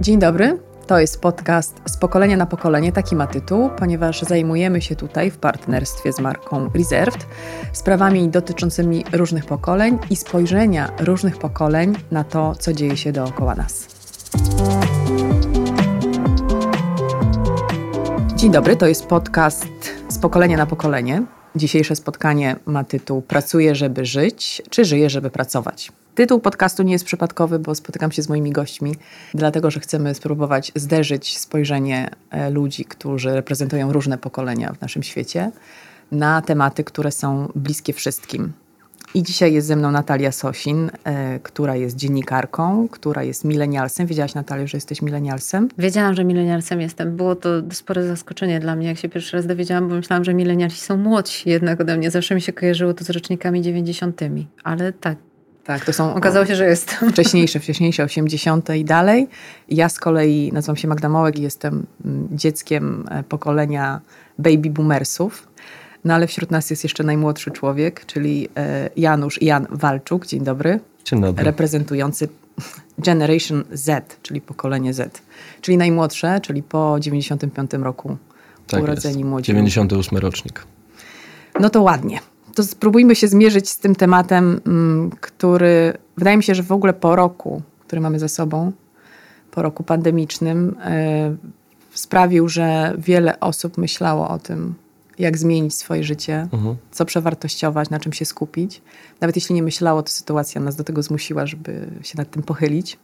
Dzień dobry. To jest podcast z pokolenia na pokolenie, taki ma tytuł, ponieważ zajmujemy się tutaj w partnerstwie z marką Reserved sprawami dotyczącymi różnych pokoleń i spojrzenia różnych pokoleń na to, co dzieje się dookoła nas. Dzień dobry, to jest podcast z pokolenia na pokolenie. Dzisiejsze spotkanie ma tytuł Pracuję, żeby żyć, czy żyję, żeby pracować? Tytuł podcastu nie jest przypadkowy, bo spotykam się z moimi gośćmi, dlatego że chcemy spróbować zderzyć spojrzenie e, ludzi, którzy reprezentują różne pokolenia w naszym świecie, na tematy, które są bliskie wszystkim. I dzisiaj jest ze mną Natalia Sosin, e, która jest dziennikarką, która jest milenialsem. Wiedziałaś, Natalia, że jesteś milenialsem? Wiedziałam, że milenialsem jestem. Było to spore zaskoczenie dla mnie, jak się pierwszy raz dowiedziałam, bo myślałam, że milenialsi są młodsi jednak ode mnie. Zawsze mi się kojarzyło to z rocznikami dziewięćdziesiątymi. Ale tak, tak, to są. Okazało się, że jest. Wcześniejsze, wcześniejsze, 80. i dalej. Ja z kolei nazywam się Magda Mołek i jestem mm, dzieckiem e, pokolenia baby boomersów. No ale wśród nas jest jeszcze najmłodszy człowiek, czyli e, Janusz Jan Walczuk. Dzień dobry. Dzień dobry. Reprezentujący Generation Z, czyli pokolenie Z. Czyli najmłodsze, czyli po 95 roku tak urodzeni jest. młodzi. 98 rocznik. No to ładnie to spróbujmy się zmierzyć z tym tematem, mm, który wydaje mi się, że w ogóle po roku, który mamy za sobą, po roku pandemicznym, e, sprawił, że wiele osób myślało o tym, jak zmienić swoje życie, mhm. co przewartościować, na czym się skupić. Nawet jeśli nie myślało, to sytuacja nas do tego zmusiła, żeby się nad tym pochylić.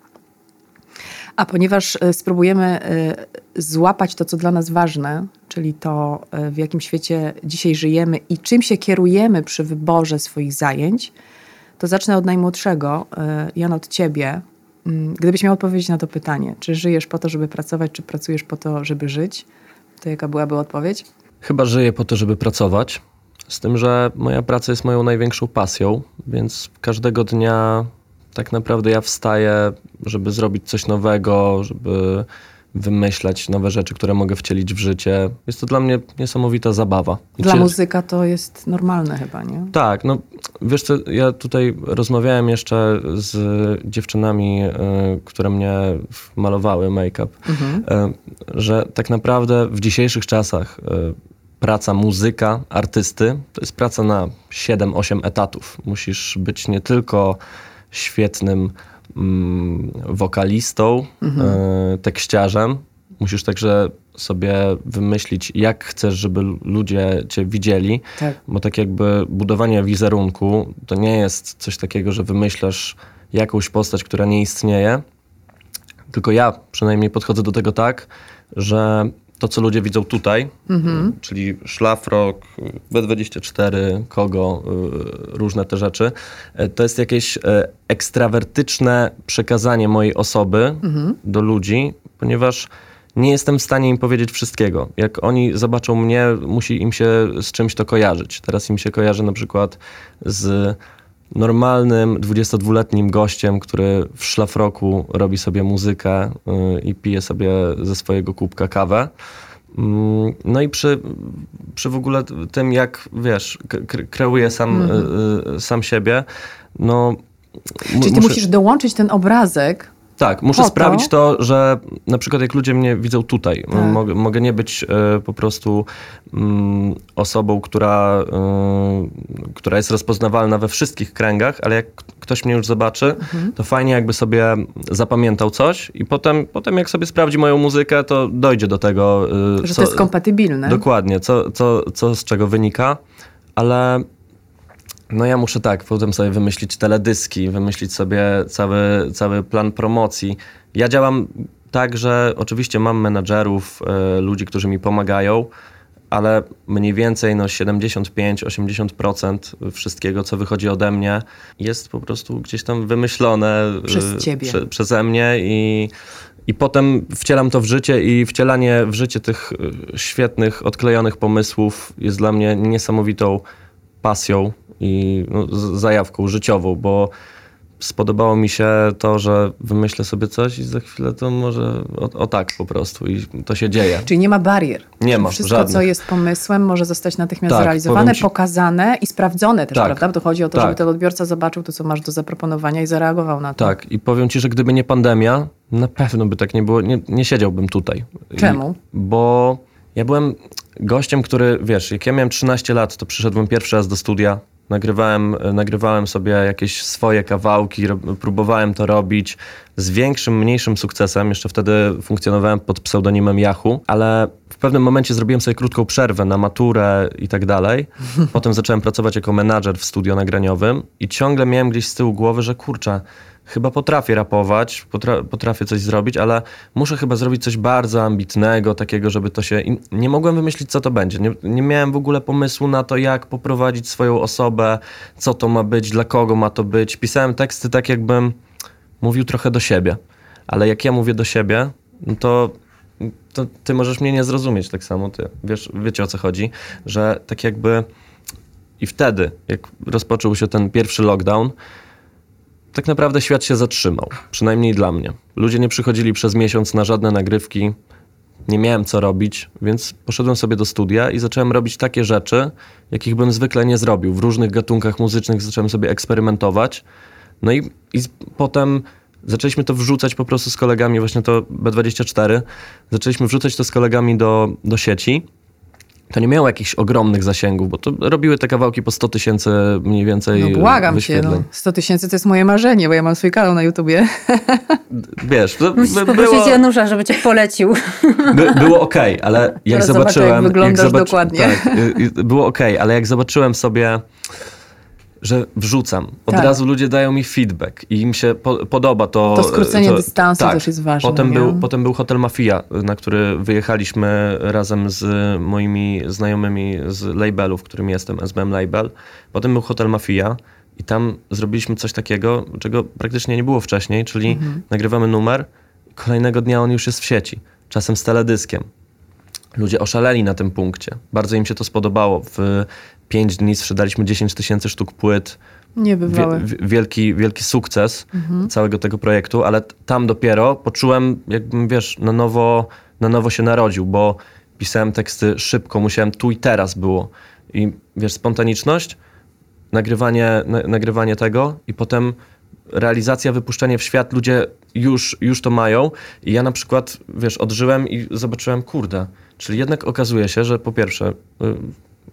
A ponieważ e, spróbujemy e, złapać to, co dla nas ważne, czyli to, e, w jakim świecie dzisiaj żyjemy i czym się kierujemy przy wyborze swoich zajęć, to zacznę od najmłodszego. Jan, od ciebie. Mm, gdybyś miał odpowiedzieć na to pytanie, czy żyjesz po to, żeby pracować, czy pracujesz po to, żeby żyć, to jaka byłaby odpowiedź? Chyba żyję po to, żeby pracować. Z tym, że moja praca jest moją największą pasją, więc każdego dnia tak naprawdę ja wstaję, żeby zrobić coś nowego, żeby wymyślać nowe rzeczy, które mogę wcielić w życie. Jest to dla mnie niesamowita zabawa. Dla Cie... muzyka to jest normalne chyba, nie? Tak, no wiesz co, ja tutaj rozmawiałem jeszcze z dziewczynami, y, które mnie malowały make-up, mhm. y, że tak naprawdę w dzisiejszych czasach y, praca muzyka, artysty, to jest praca na 7-8 etatów. Musisz być nie tylko świetnym mm, wokalistą, mhm. e, tekściarzem. Musisz także sobie wymyślić, jak chcesz, żeby ludzie cię widzieli, tak. bo tak jakby budowanie wizerunku to nie jest coś takiego, że wymyślasz jakąś postać, która nie istnieje, tylko ja przynajmniej podchodzę do tego tak, że to, co ludzie widzą tutaj, mhm. czyli szlafrok, B24, kogo, y, różne te rzeczy, y, to jest jakieś y, ekstrawertyczne przekazanie mojej osoby mhm. do ludzi, ponieważ nie jestem w stanie im powiedzieć wszystkiego. Jak oni zobaczą mnie, musi im się z czymś to kojarzyć. Teraz im się kojarzy na przykład z normalnym 22-letnim gościem, który w szlafroku robi sobie muzykę y, i pije sobie ze swojego kubka kawę. Mm, no i przy, przy w ogóle tym, jak wiesz, kreuję sam, mm. sam siebie, no. Czyli ty muszę... musisz dołączyć ten obrazek tak, muszę to? sprawić to, że na przykład jak ludzie mnie widzą tutaj, tak. mogę, mogę, nie być y, po prostu y, osobą, która, y, która jest rozpoznawalna we wszystkich kręgach, ale jak ktoś mnie już zobaczy, mhm. to fajnie jakby sobie zapamiętał coś i potem, potem jak sobie sprawdzi moją muzykę, to dojdzie do tego. że co, to jest kompatybilne. Dokładnie, co, co, co z czego wynika, ale no ja muszę tak, potem sobie wymyślić teledyski, wymyślić sobie cały, cały plan promocji. Ja działam tak, że oczywiście mam menadżerów, y, ludzi, którzy mi pomagają, ale mniej więcej no 75-80% wszystkiego, co wychodzi ode mnie, jest po prostu gdzieś tam wymyślone e, Przez ciebie. Prze, przeze mnie i, i potem wcielam to w życie i wcielanie w życie tych e, świetnych, odklejonych pomysłów jest dla mnie niesamowitą pasją i no, zajawką życiową, bo spodobało mi się to, że wymyślę sobie coś i za chwilę to może o, o tak po prostu i to się dzieje. Czyli nie ma barier. Nie ma Wszystko, żadnych. co jest pomysłem, może zostać natychmiast Tak, zrealizowane, ci- pokazane i sprawdzone też, Tak. prawda? Bo to chodzi o to, Tak. żeby ten odbiorca zobaczył to, co masz do zaproponowania i zareagował na to. Tak, i powiem ci, że gdyby nie pandemia, na pewno by tak nie było, nie, nie siedziałbym tutaj. I- Czemu? bo ja byłem gościem, który, wiesz, jak ja miałem 13 lat, to przyszedłem pierwszy raz do studia, nagrywałem, nagrywałem sobie jakieś swoje kawałki, próbowałem to robić z większym, mniejszym sukcesem. Jeszcze wtedy funkcjonowałem pod pseudonimem Yahoo, ale w pewnym momencie zrobiłem sobie krótką przerwę na maturę i tak dalej. Potem zacząłem pracować jako menadżer w studio nagraniowym i ciągle miałem gdzieś z tyłu głowy, że kurczę, chyba potrafię rapować, potra potrafię coś zrobić, ale muszę chyba zrobić coś bardzo ambitnego, takiego, żeby to się... Nie mogłem wymyślić, co to będzie. Nie, nie miałem w ogóle pomysłu na to, jak poprowadzić swoją osobę, co to ma być, dla kogo ma to być. Pisałem teksty tak, jakbym mówił trochę do siebie. Ale jak ja mówię do siebie, no to, to ty możesz mnie nie zrozumieć tak samo, ty. Wiesz, wiecie o co chodzi, że tak jakby... I wtedy, jak rozpoczął się ten pierwszy lockdown, tak naprawdę świat się zatrzymał. Przynajmniej dla mnie. Ludzie nie przychodzili przez miesiąc na żadne nagrywki. Nie miałem co robić, więc poszedłem sobie do studia i zacząłem robić takie rzeczy, jakich bym zwykle nie zrobił. W różnych gatunkach muzycznych zacząłem sobie eksperymentować. No i, i potem zaczęliśmy to wrzucać po prostu z kolegami, właśnie to B24. Zaczęliśmy wrzucać to z kolegami do, do sieci. To nie miało jakichś ogromnych zasięgów, bo to robiły te kawałki po 100 tysięcy mniej więcej No błagam cię, wyświetleń. no. 100 tysięcy to jest moje marzenie, bo ja mam swój kanał na YouTubie. Wiesz, to Musisz by, poprosić było, Janusza, żeby cię polecił. by, było okej, ale jak Teraz zobaczę, zobaczyłem... jak wyglądasz dokładnie. Tak, y, y, było okej, ale jak zobaczyłem sobie, że wrzucam, od Tak. razu ludzie dają mi feedback i im się po, podoba to... To skrócenie dystansu też jest ważne, Potem nie? był, potem był Hotel Mafia, na który wyjechaliśmy razem z moimi znajomymi z labelu, w którym jestem, SBM Label. Potem był Hotel Mafia i tam zrobiliśmy coś takiego, czego praktycznie nie było wcześniej, czyli Mhm. nagrywamy numer, kolejnego dnia on już jest w sieci, czasem z teledyskiem. Ludzie oszaleli na tym punkcie. Bardzo im się to spodobało. W 5 dni sprzedaliśmy 10 tysięcy sztuk płyt. Niebywałe. wielki, wielki sukces Mhm. całego tego projektu, ale tam dopiero poczułem, jakbym, wiesz, na nowo, na nowo się narodził, bo pisałem teksty szybko, musiałem tu i teraz było. I wiesz, spontaniczność, nagrywanie, na, nagrywanie tego i potem realizacja, wypuszczenie w świat, ludzie już, już to mają. I ja na przykład, wiesz, odżyłem i zobaczyłem, kurde, czyli jednak okazuje się, że po pierwsze, y,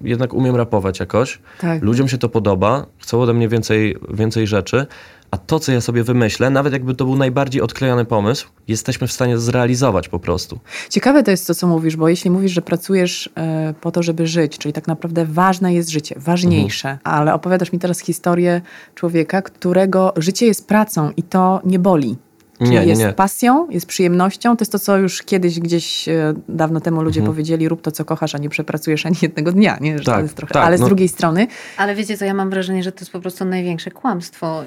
jednak umiem rapować jakoś, Tak. ludziom się to podoba, chcą ode mnie więcej, więcej rzeczy, a to, co ja sobie wymyślę, nawet jakby to był najbardziej odklejony pomysł, jesteśmy w stanie zrealizować po prostu. Ciekawe to jest to, co mówisz, bo jeśli mówisz, że pracujesz e, po to, żeby żyć, czyli tak naprawdę ważne jest życie, ważniejsze, Mhm. ale opowiadasz mi teraz historię człowieka, którego życie jest pracą i to nie boli. Czyli Nie, nie, jest nie. pasją, jest przyjemnością. To jest to, co już kiedyś gdzieś e, dawno temu ludzie Mhm. powiedzieli, rób to, co kochasz, a nie przepracujesz ani jednego dnia. Nie? Że to Tak, jest trochę... tak, Ale z no. drugiej strony Ale wiecie co, ja mam wrażenie, że to jest po prostu największe kłamstwo.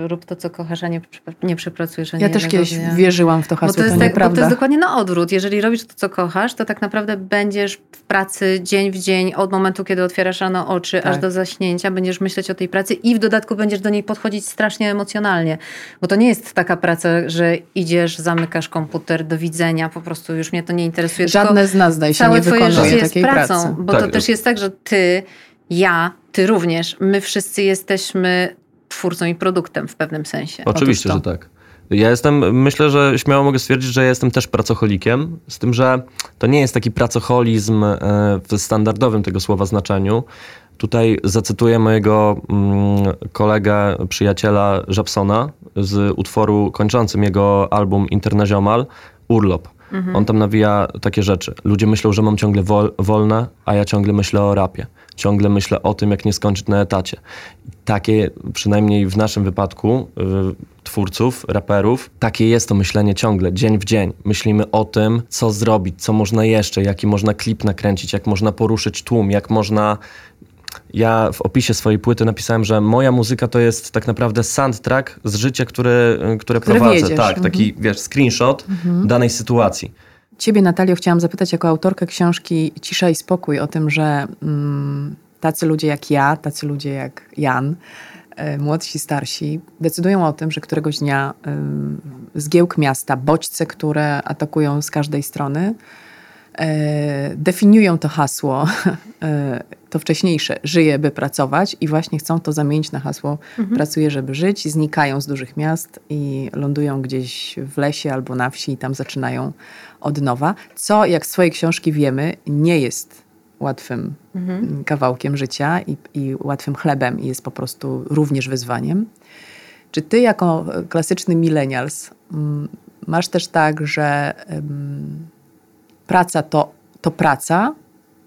Yy, rób to, co kochasz, a nie, nie przepracujesz ani ja też kiedyś dnia. wierzyłam w to Bo hasło, to, jest to tak, bo to nieprawda. jest dokładnie na odwrót. Jeżeli robisz to, co kochasz, to tak naprawdę będziesz w pracy dzień w dzień, od momentu, kiedy otwierasz rano oczy, Tak. aż do zaśnięcia, będziesz myśleć o tej pracy i w dodatku będziesz do niej podchodzić strasznie emocjonalnie. Bo to nie jest taka praca, że idziesz, zamykasz komputer, do widzenia, po prostu już mnie to nie interesuje. Żadne z nas, zdaje się, Całe nie twoje wykonuje życie jest takiej pracą, pracy. bo Tak. to też jest tak, że ty, ja, ty również, my wszyscy jesteśmy twórcą i produktem w pewnym sensie. Oczywiście, że tak. Ja jestem, myślę, że śmiało mogę stwierdzić, że ja jestem też pracocholikiem, z tym, że to nie jest taki pracoholizm e, w standardowym tego słowa znaczeniu. Tutaj zacytuję mojego mm, kolegę, przyjaciela Żabsona z utworu kończącym jego album Internaziomal, Urlop. On tam nawija takie rzeczy. Ludzie myślą, że mam ciągle wol, wolne, a ja ciągle myślę o rapie. Ciągle myślę o tym, jak nie skończyć na etacie. Takie, przynajmniej w naszym wypadku, y, twórców, raperów, takie jest to myślenie ciągle, dzień w dzień. Myślimy o tym, co zrobić, co można jeszcze, jaki można klip nakręcić, jak można poruszyć tłum, jak można ja w opisie swojej płyty napisałem, że moja muzyka to jest tak naprawdę soundtrack z życia, które, które, Które prowadzę. wiedziesz. Tak, Mhm. taki wiesz, screenshot danej sytuacji. Ciebie, Natalio, chciałam zapytać jako autorkę książki Cisza i Spokój o tym, że mm, tacy ludzie jak ja, tacy ludzie jak Jan, e, młodsi, starsi decydują o tym, że któregoś dnia zgiełk miasta, bodźce, które atakują z każdej strony, definiują to hasło, e, to wcześniejsze, żyje, by pracować i właśnie chcą to zamienić na hasło mhm. pracuję, żeby żyć, znikają z dużych miast i lądują gdzieś w lesie albo na wsi i tam zaczynają od nowa, co jak z twojej książki wiemy, nie jest łatwym mhm. kawałkiem życia i, i łatwym chlebem i jest po prostu również wyzwaniem. Czy ty jako klasyczny millennials mm, masz też tak, że um, praca to, to praca,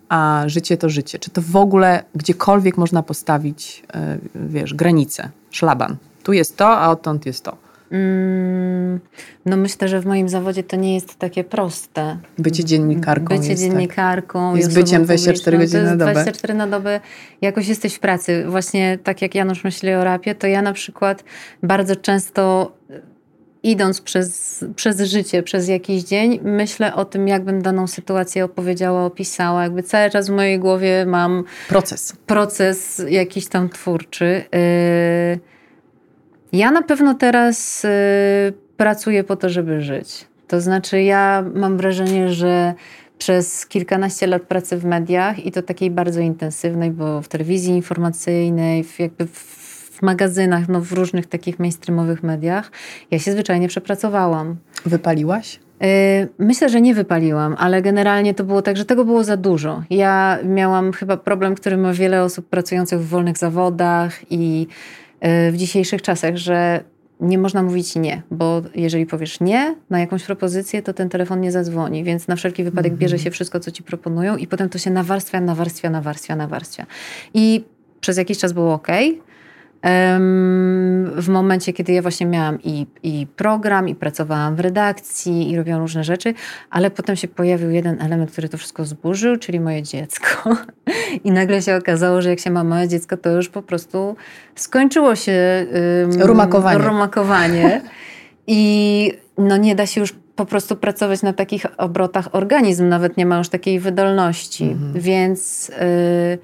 a życie to życie? Czy to w ogóle gdziekolwiek można postawić, e, wiesz, granicę, szlaban? Tu jest to, a odtąd jest to. Mm, no myślę, że w moim zawodzie to nie jest takie proste. Bycie dziennikarką Bycie jest tak. dziennikarką. Tak. Jest byciem 24 godziny na dobę. 24 na dobę. Jakoś jesteś w pracy. Właśnie tak jak Janusz myśli o rapie, to ja na przykład bardzo często idąc przez, przez życie, przez jakiś dzień, myślę o tym, jakbym daną sytuację opowiedziała, opisała. Jakby cały czas w mojej głowie mam... Proces. Proces jakiś tam twórczy. Yy, ja na pewno teraz y, pracuję po to, żeby żyć. To znaczy, ja mam wrażenie, że przez kilkanaście lat pracy w mediach i to takiej bardzo intensywnej, bo w telewizji informacyjnej, jakby w magazynach, no w różnych takich mainstreamowych mediach, ja się zwyczajnie przepracowałam. Wypaliłaś? Y, myślę, że nie wypaliłam, ale generalnie to było tak, że tego było za dużo. Ja miałam chyba problem, który ma wiele osób pracujących w wolnych zawodach i w dzisiejszych czasach, że nie można mówić nie, bo jeżeli powiesz nie na jakąś propozycję, to ten telefon nie zadzwoni, więc na wszelki wypadek bierze się wszystko, co ci proponują i potem to się nawarstwia, nawarstwia, nawarstwia, nawarstwia. I przez jakiś czas było ok, w momencie, kiedy ja właśnie miałam i, i program, i pracowałam w redakcji, i robiłam różne rzeczy, ale potem się pojawił jeden element, który to wszystko zburzył, czyli moje dziecko. I nagle się okazało, że jak się ma małe dziecko, to już po prostu skończyło się um, rumakowanie. rumakowanie. I no nie da się już po prostu pracować na takich obrotach. Organizm nawet nie ma już takiej wydolności. Mhm. Więc, yy,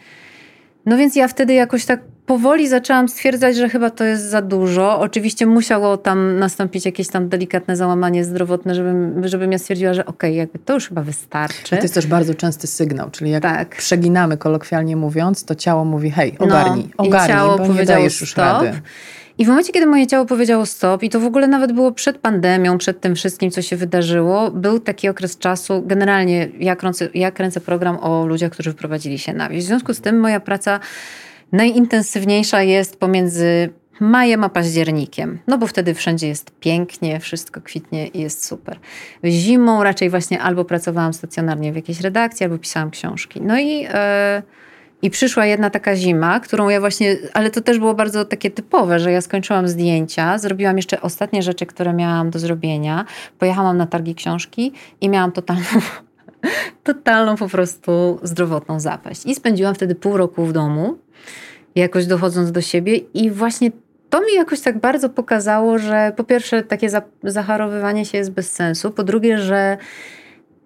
no więc ja wtedy jakoś tak powoli zaczęłam stwierdzać, że chyba to jest za dużo. Oczywiście musiało tam nastąpić jakieś tam delikatne załamanie zdrowotne, żebym, żebym ja stwierdziła, że okej, okay, jakby to już chyba wystarczy. To jest też bardzo częsty sygnał, czyli jak tak. przeginamy kolokwialnie mówiąc, to ciało mówi hej, ogarnij, no, ogarnij, ciało bo nie dajesz już stop. rady. I w momencie, kiedy moje ciało powiedziało stop, i to w ogóle nawet było przed pandemią, przed tym wszystkim, co się wydarzyło, był taki okres czasu, generalnie ja kręcę, ja kręcę program o ludziach, którzy wyprowadzili się na wieś. W związku z tym moja praca najintensywniejsza jest pomiędzy majem a październikiem, no bo wtedy wszędzie jest pięknie, wszystko kwitnie i jest super. Zimą raczej właśnie albo pracowałam stacjonarnie w jakiejś redakcji, albo pisałam książki. No i, yy, i przyszła jedna taka zima, którą ja właśnie, ale to też było bardzo takie typowe, że ja skończyłam zdjęcia, zrobiłam jeszcze ostatnie rzeczy, które miałam do zrobienia, pojechałam na targi książki i miałam totalną totalną po prostu zdrowotną zapaść. I spędziłam wtedy pół roku w domu, jakoś dochodząc do siebie. I właśnie to mi jakoś tak bardzo pokazało, że po pierwsze takie zacharowywanie się jest bez sensu, po drugie, że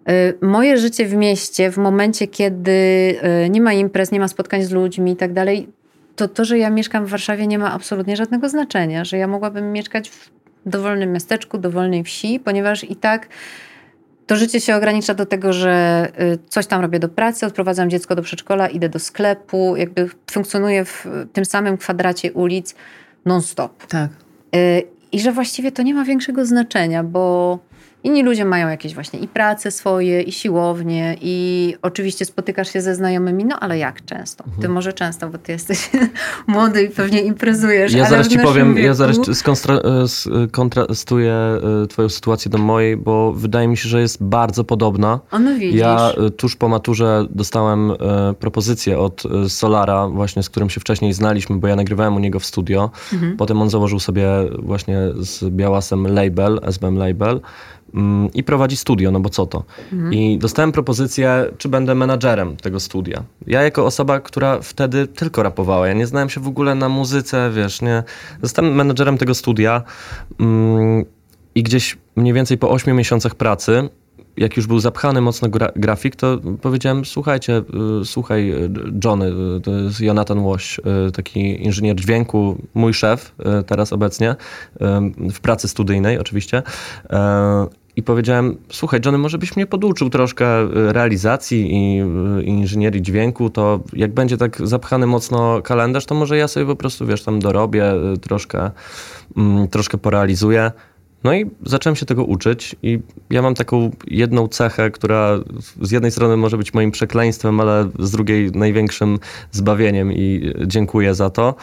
y, moje życie w mieście w momencie, kiedy y, nie ma imprez, nie ma spotkań z ludźmi i tak dalej, to to, że ja mieszkam w Warszawie nie ma absolutnie żadnego znaczenia, że ja mogłabym mieszkać w dowolnym miasteczku, dowolnej wsi, ponieważ i tak to życie się ogranicza do tego, że y, coś tam robię do pracy, odprowadzam dziecko do przedszkola, idę do sklepu, jakby funkcjonuję w tym samym kwadracie ulic non-stop. Tak. Y, I że właściwie to nie ma większego znaczenia, bo Inni ludzie mają jakieś właśnie i prace swoje, i siłownie, i oczywiście spotykasz się ze znajomymi, no ale jak często? Ty mhm. może często, bo ty jesteś młody i pewnie imprezujesz. Ja zaraz ci powiem, wieku... ja zaraz skontrastuję e, twoją sytuację do mojej, bo wydaje mi się, że jest bardzo podobna. O, no widzisz. Ja e, tuż po maturze dostałem e, propozycję od Solara, właśnie z którym się wcześniej znaliśmy, bo ja nagrywałem u niego w studio. Mhm. Potem on założył sobie właśnie z Białasem label, SBM Label i prowadzi studio, no bo co to? Mhm. I dostałem propozycję, czy będę menadżerem tego studia. Ja jako osoba, która wtedy tylko rapowała, ja nie znałem się w ogóle na muzyce, wiesz, nie. Zostałem menadżerem tego studia mm, i gdzieś mniej więcej po 8 miesiącach pracy jak już był zapchany mocno gra, grafik, to powiedziałem, słuchajcie, y, słuchaj Johnny, y, to jest Jonathan Łoś, y, taki inżynier dźwięku, mój szef teraz obecnie, w pracy studyjnej oczywiście. I powiedziałem, słuchaj Johnny, może byś mnie poduczył troszkę realizacji i, i inżynierii dźwięku, to jak będzie tak zapchany mocno kalendarz, to może ja sobie po prostu, wiesz, tam dorobię, troszkę, mm, troszkę porealizuję. No i zacząłem się tego uczyć i ja mam taką jedną cechę, która z jednej strony może być moim przekleństwem, ale z drugiej największym zbawieniem i dziękuję za to,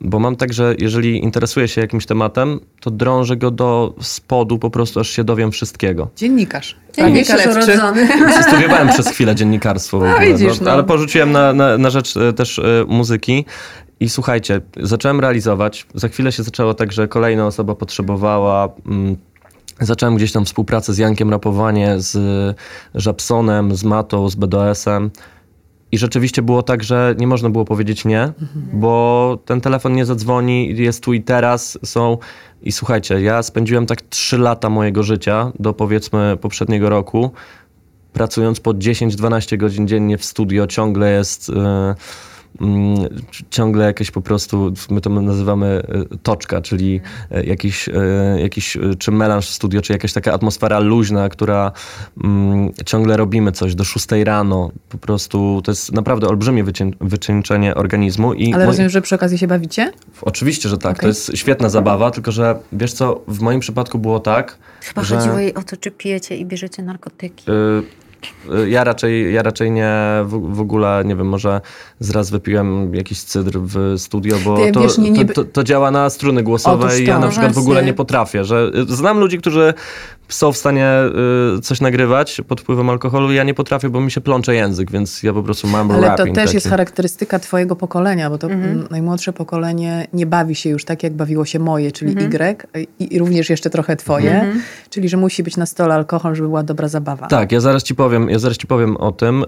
bo mam tak, że jeżeli interesuję się jakimś tematem, to drążę go do spodu po prostu, aż się dowiem wszystkiego. Dziennikarz. Dziennikarz urodzony. Studiowałem przez chwilę dziennikarstwo w ogóle, no, widzisz, no, no. ale porzuciłem na, na, na rzecz e, też e, muzyki i słuchajcie, zacząłem realizować. Za chwilę się zaczęło tak, że kolejna osoba potrzebowała. Mm, zacząłem gdzieś tam współpracę z Jankiem Rapowanie, z Żabsonem, z Matą, z BDS-em. I rzeczywiście było tak, że nie można było powiedzieć nie, mhm. bo ten telefon nie zadzwoni, jest tu i teraz, są. I słuchajcie, ja spędziłem tak trzy lata mojego życia do powiedzmy poprzedniego roku, pracując po 10-12 godzin dziennie w studio, ciągle jest. Yy, ciągle jakieś po prostu, my to nazywamy e, toczka, czyli e, jakiś, e, jakiś czy melanż w studio, czy jakaś taka atmosfera luźna, która mm, ciągle robimy coś do 6 rano. Po prostu to jest naprawdę olbrzymie wycieńczenie organizmu. I Ale rozumiem, że przy okazji się bawicie? Oczywiście, że tak. Okay. To jest świetna zabawa, tylko że wiesz co, w moim przypadku było tak, Chyba że... chodziło jej o to, czy pijecie i bierzecie narkotyki. Y ja raczej, ja raczej nie w, w ogóle, nie wiem, może zraz wypiłem jakiś cydr w studio, bo Ty, to, wiesz, nie, nie... To, to, to, działa na struny głosowe i ja na przykład w ogóle nie potrafię, że znam ludzi, którzy są w stanie y, coś nagrywać pod wpływem alkoholu. Ja nie potrafię, bo mi się plącze język, więc ja po prostu mam Ale to też taki. jest charakterystyka twojego pokolenia, bo to mhm. najmłodsze pokolenie nie bawi się już tak, jak bawiło się moje, czyli mhm. Y i, i, również jeszcze trochę twoje, mhm. czyli że musi być na stole alkohol, żeby była dobra zabawa. Tak, ja zaraz ci powiem, ja zaraz ci powiem o tym,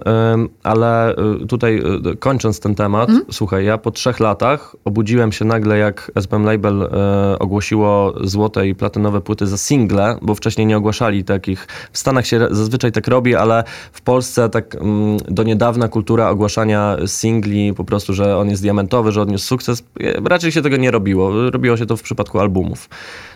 ale y, tutaj y, kończąc ten temat, mhm. słuchaj, ja po trzech latach obudziłem się nagle, jak SBM Label ogłosiło złote i platynowe płyty za single, bo wcześniej nie ogłaszali takich. W Stanach się zazwyczaj tak robi, ale w Polsce tak mm, do niedawna kultura ogłaszania singli, po prostu, że on jest diamentowy, że odniósł sukces, raczej się tego nie robiło. Robiło się to w przypadku albumów.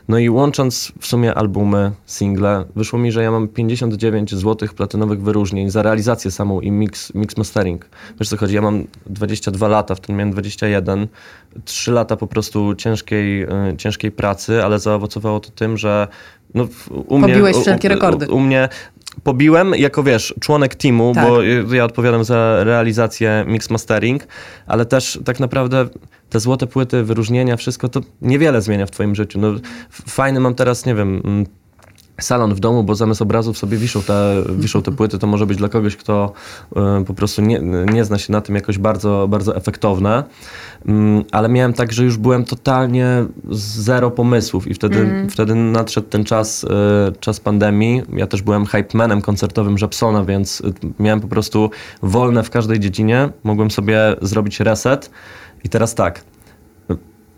No i łącząc w sumie albumy, single, wyszło mi, że ja mam 59 złotych platynowych wyróżnień za realizację samą i mix, mix mastering. Wiesz co chodzi, ja mam 22 lata, wtedy miałem 21. 3 lata po prostu ciężkiej, y, ciężkiej pracy, ale zaowocowało to tym, że no, u mnie, Pobiłeś wszelkie rekordy. U, u, mnie pobiłem jako, wiesz, członek teamu, tak. bo ja odpowiadam za realizację mix mastering, ale też tak naprawdę te złote płyty, wyróżnienia, wszystko to niewiele zmienia w twoim życiu. No, fajny mam teraz, nie wiem mm, salon w domu, bo zamiast obrazów sobie wiszą te, wiszą te płyty, to może być dla kogoś, kto y, po prostu nie, nie zna się na tym jakoś bardzo, bardzo efektowne. Mm, ale miałem tak, że już byłem totalnie zero pomysłów i wtedy, mm. wtedy nadszedł ten czas, y, czas pandemii. Ja też byłem hype manem koncertowym Żabsona, więc y, miałem po prostu wolne w każdej dziedzinie. Mogłem sobie zrobić reset. I teraz tak,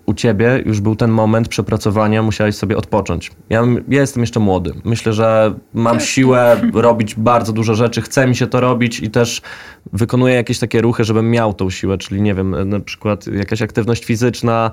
u ciebie już był ten moment przepracowania, musiałeś sobie odpocząć. Ja, ja jestem jeszcze młody. Myślę, że mam siłę robić bardzo dużo rzeczy, chce mi się to robić i też wykonuję jakieś takie ruchy, żebym miał tą siłę, czyli nie wiem, na przykład jakaś aktywność fizyczna,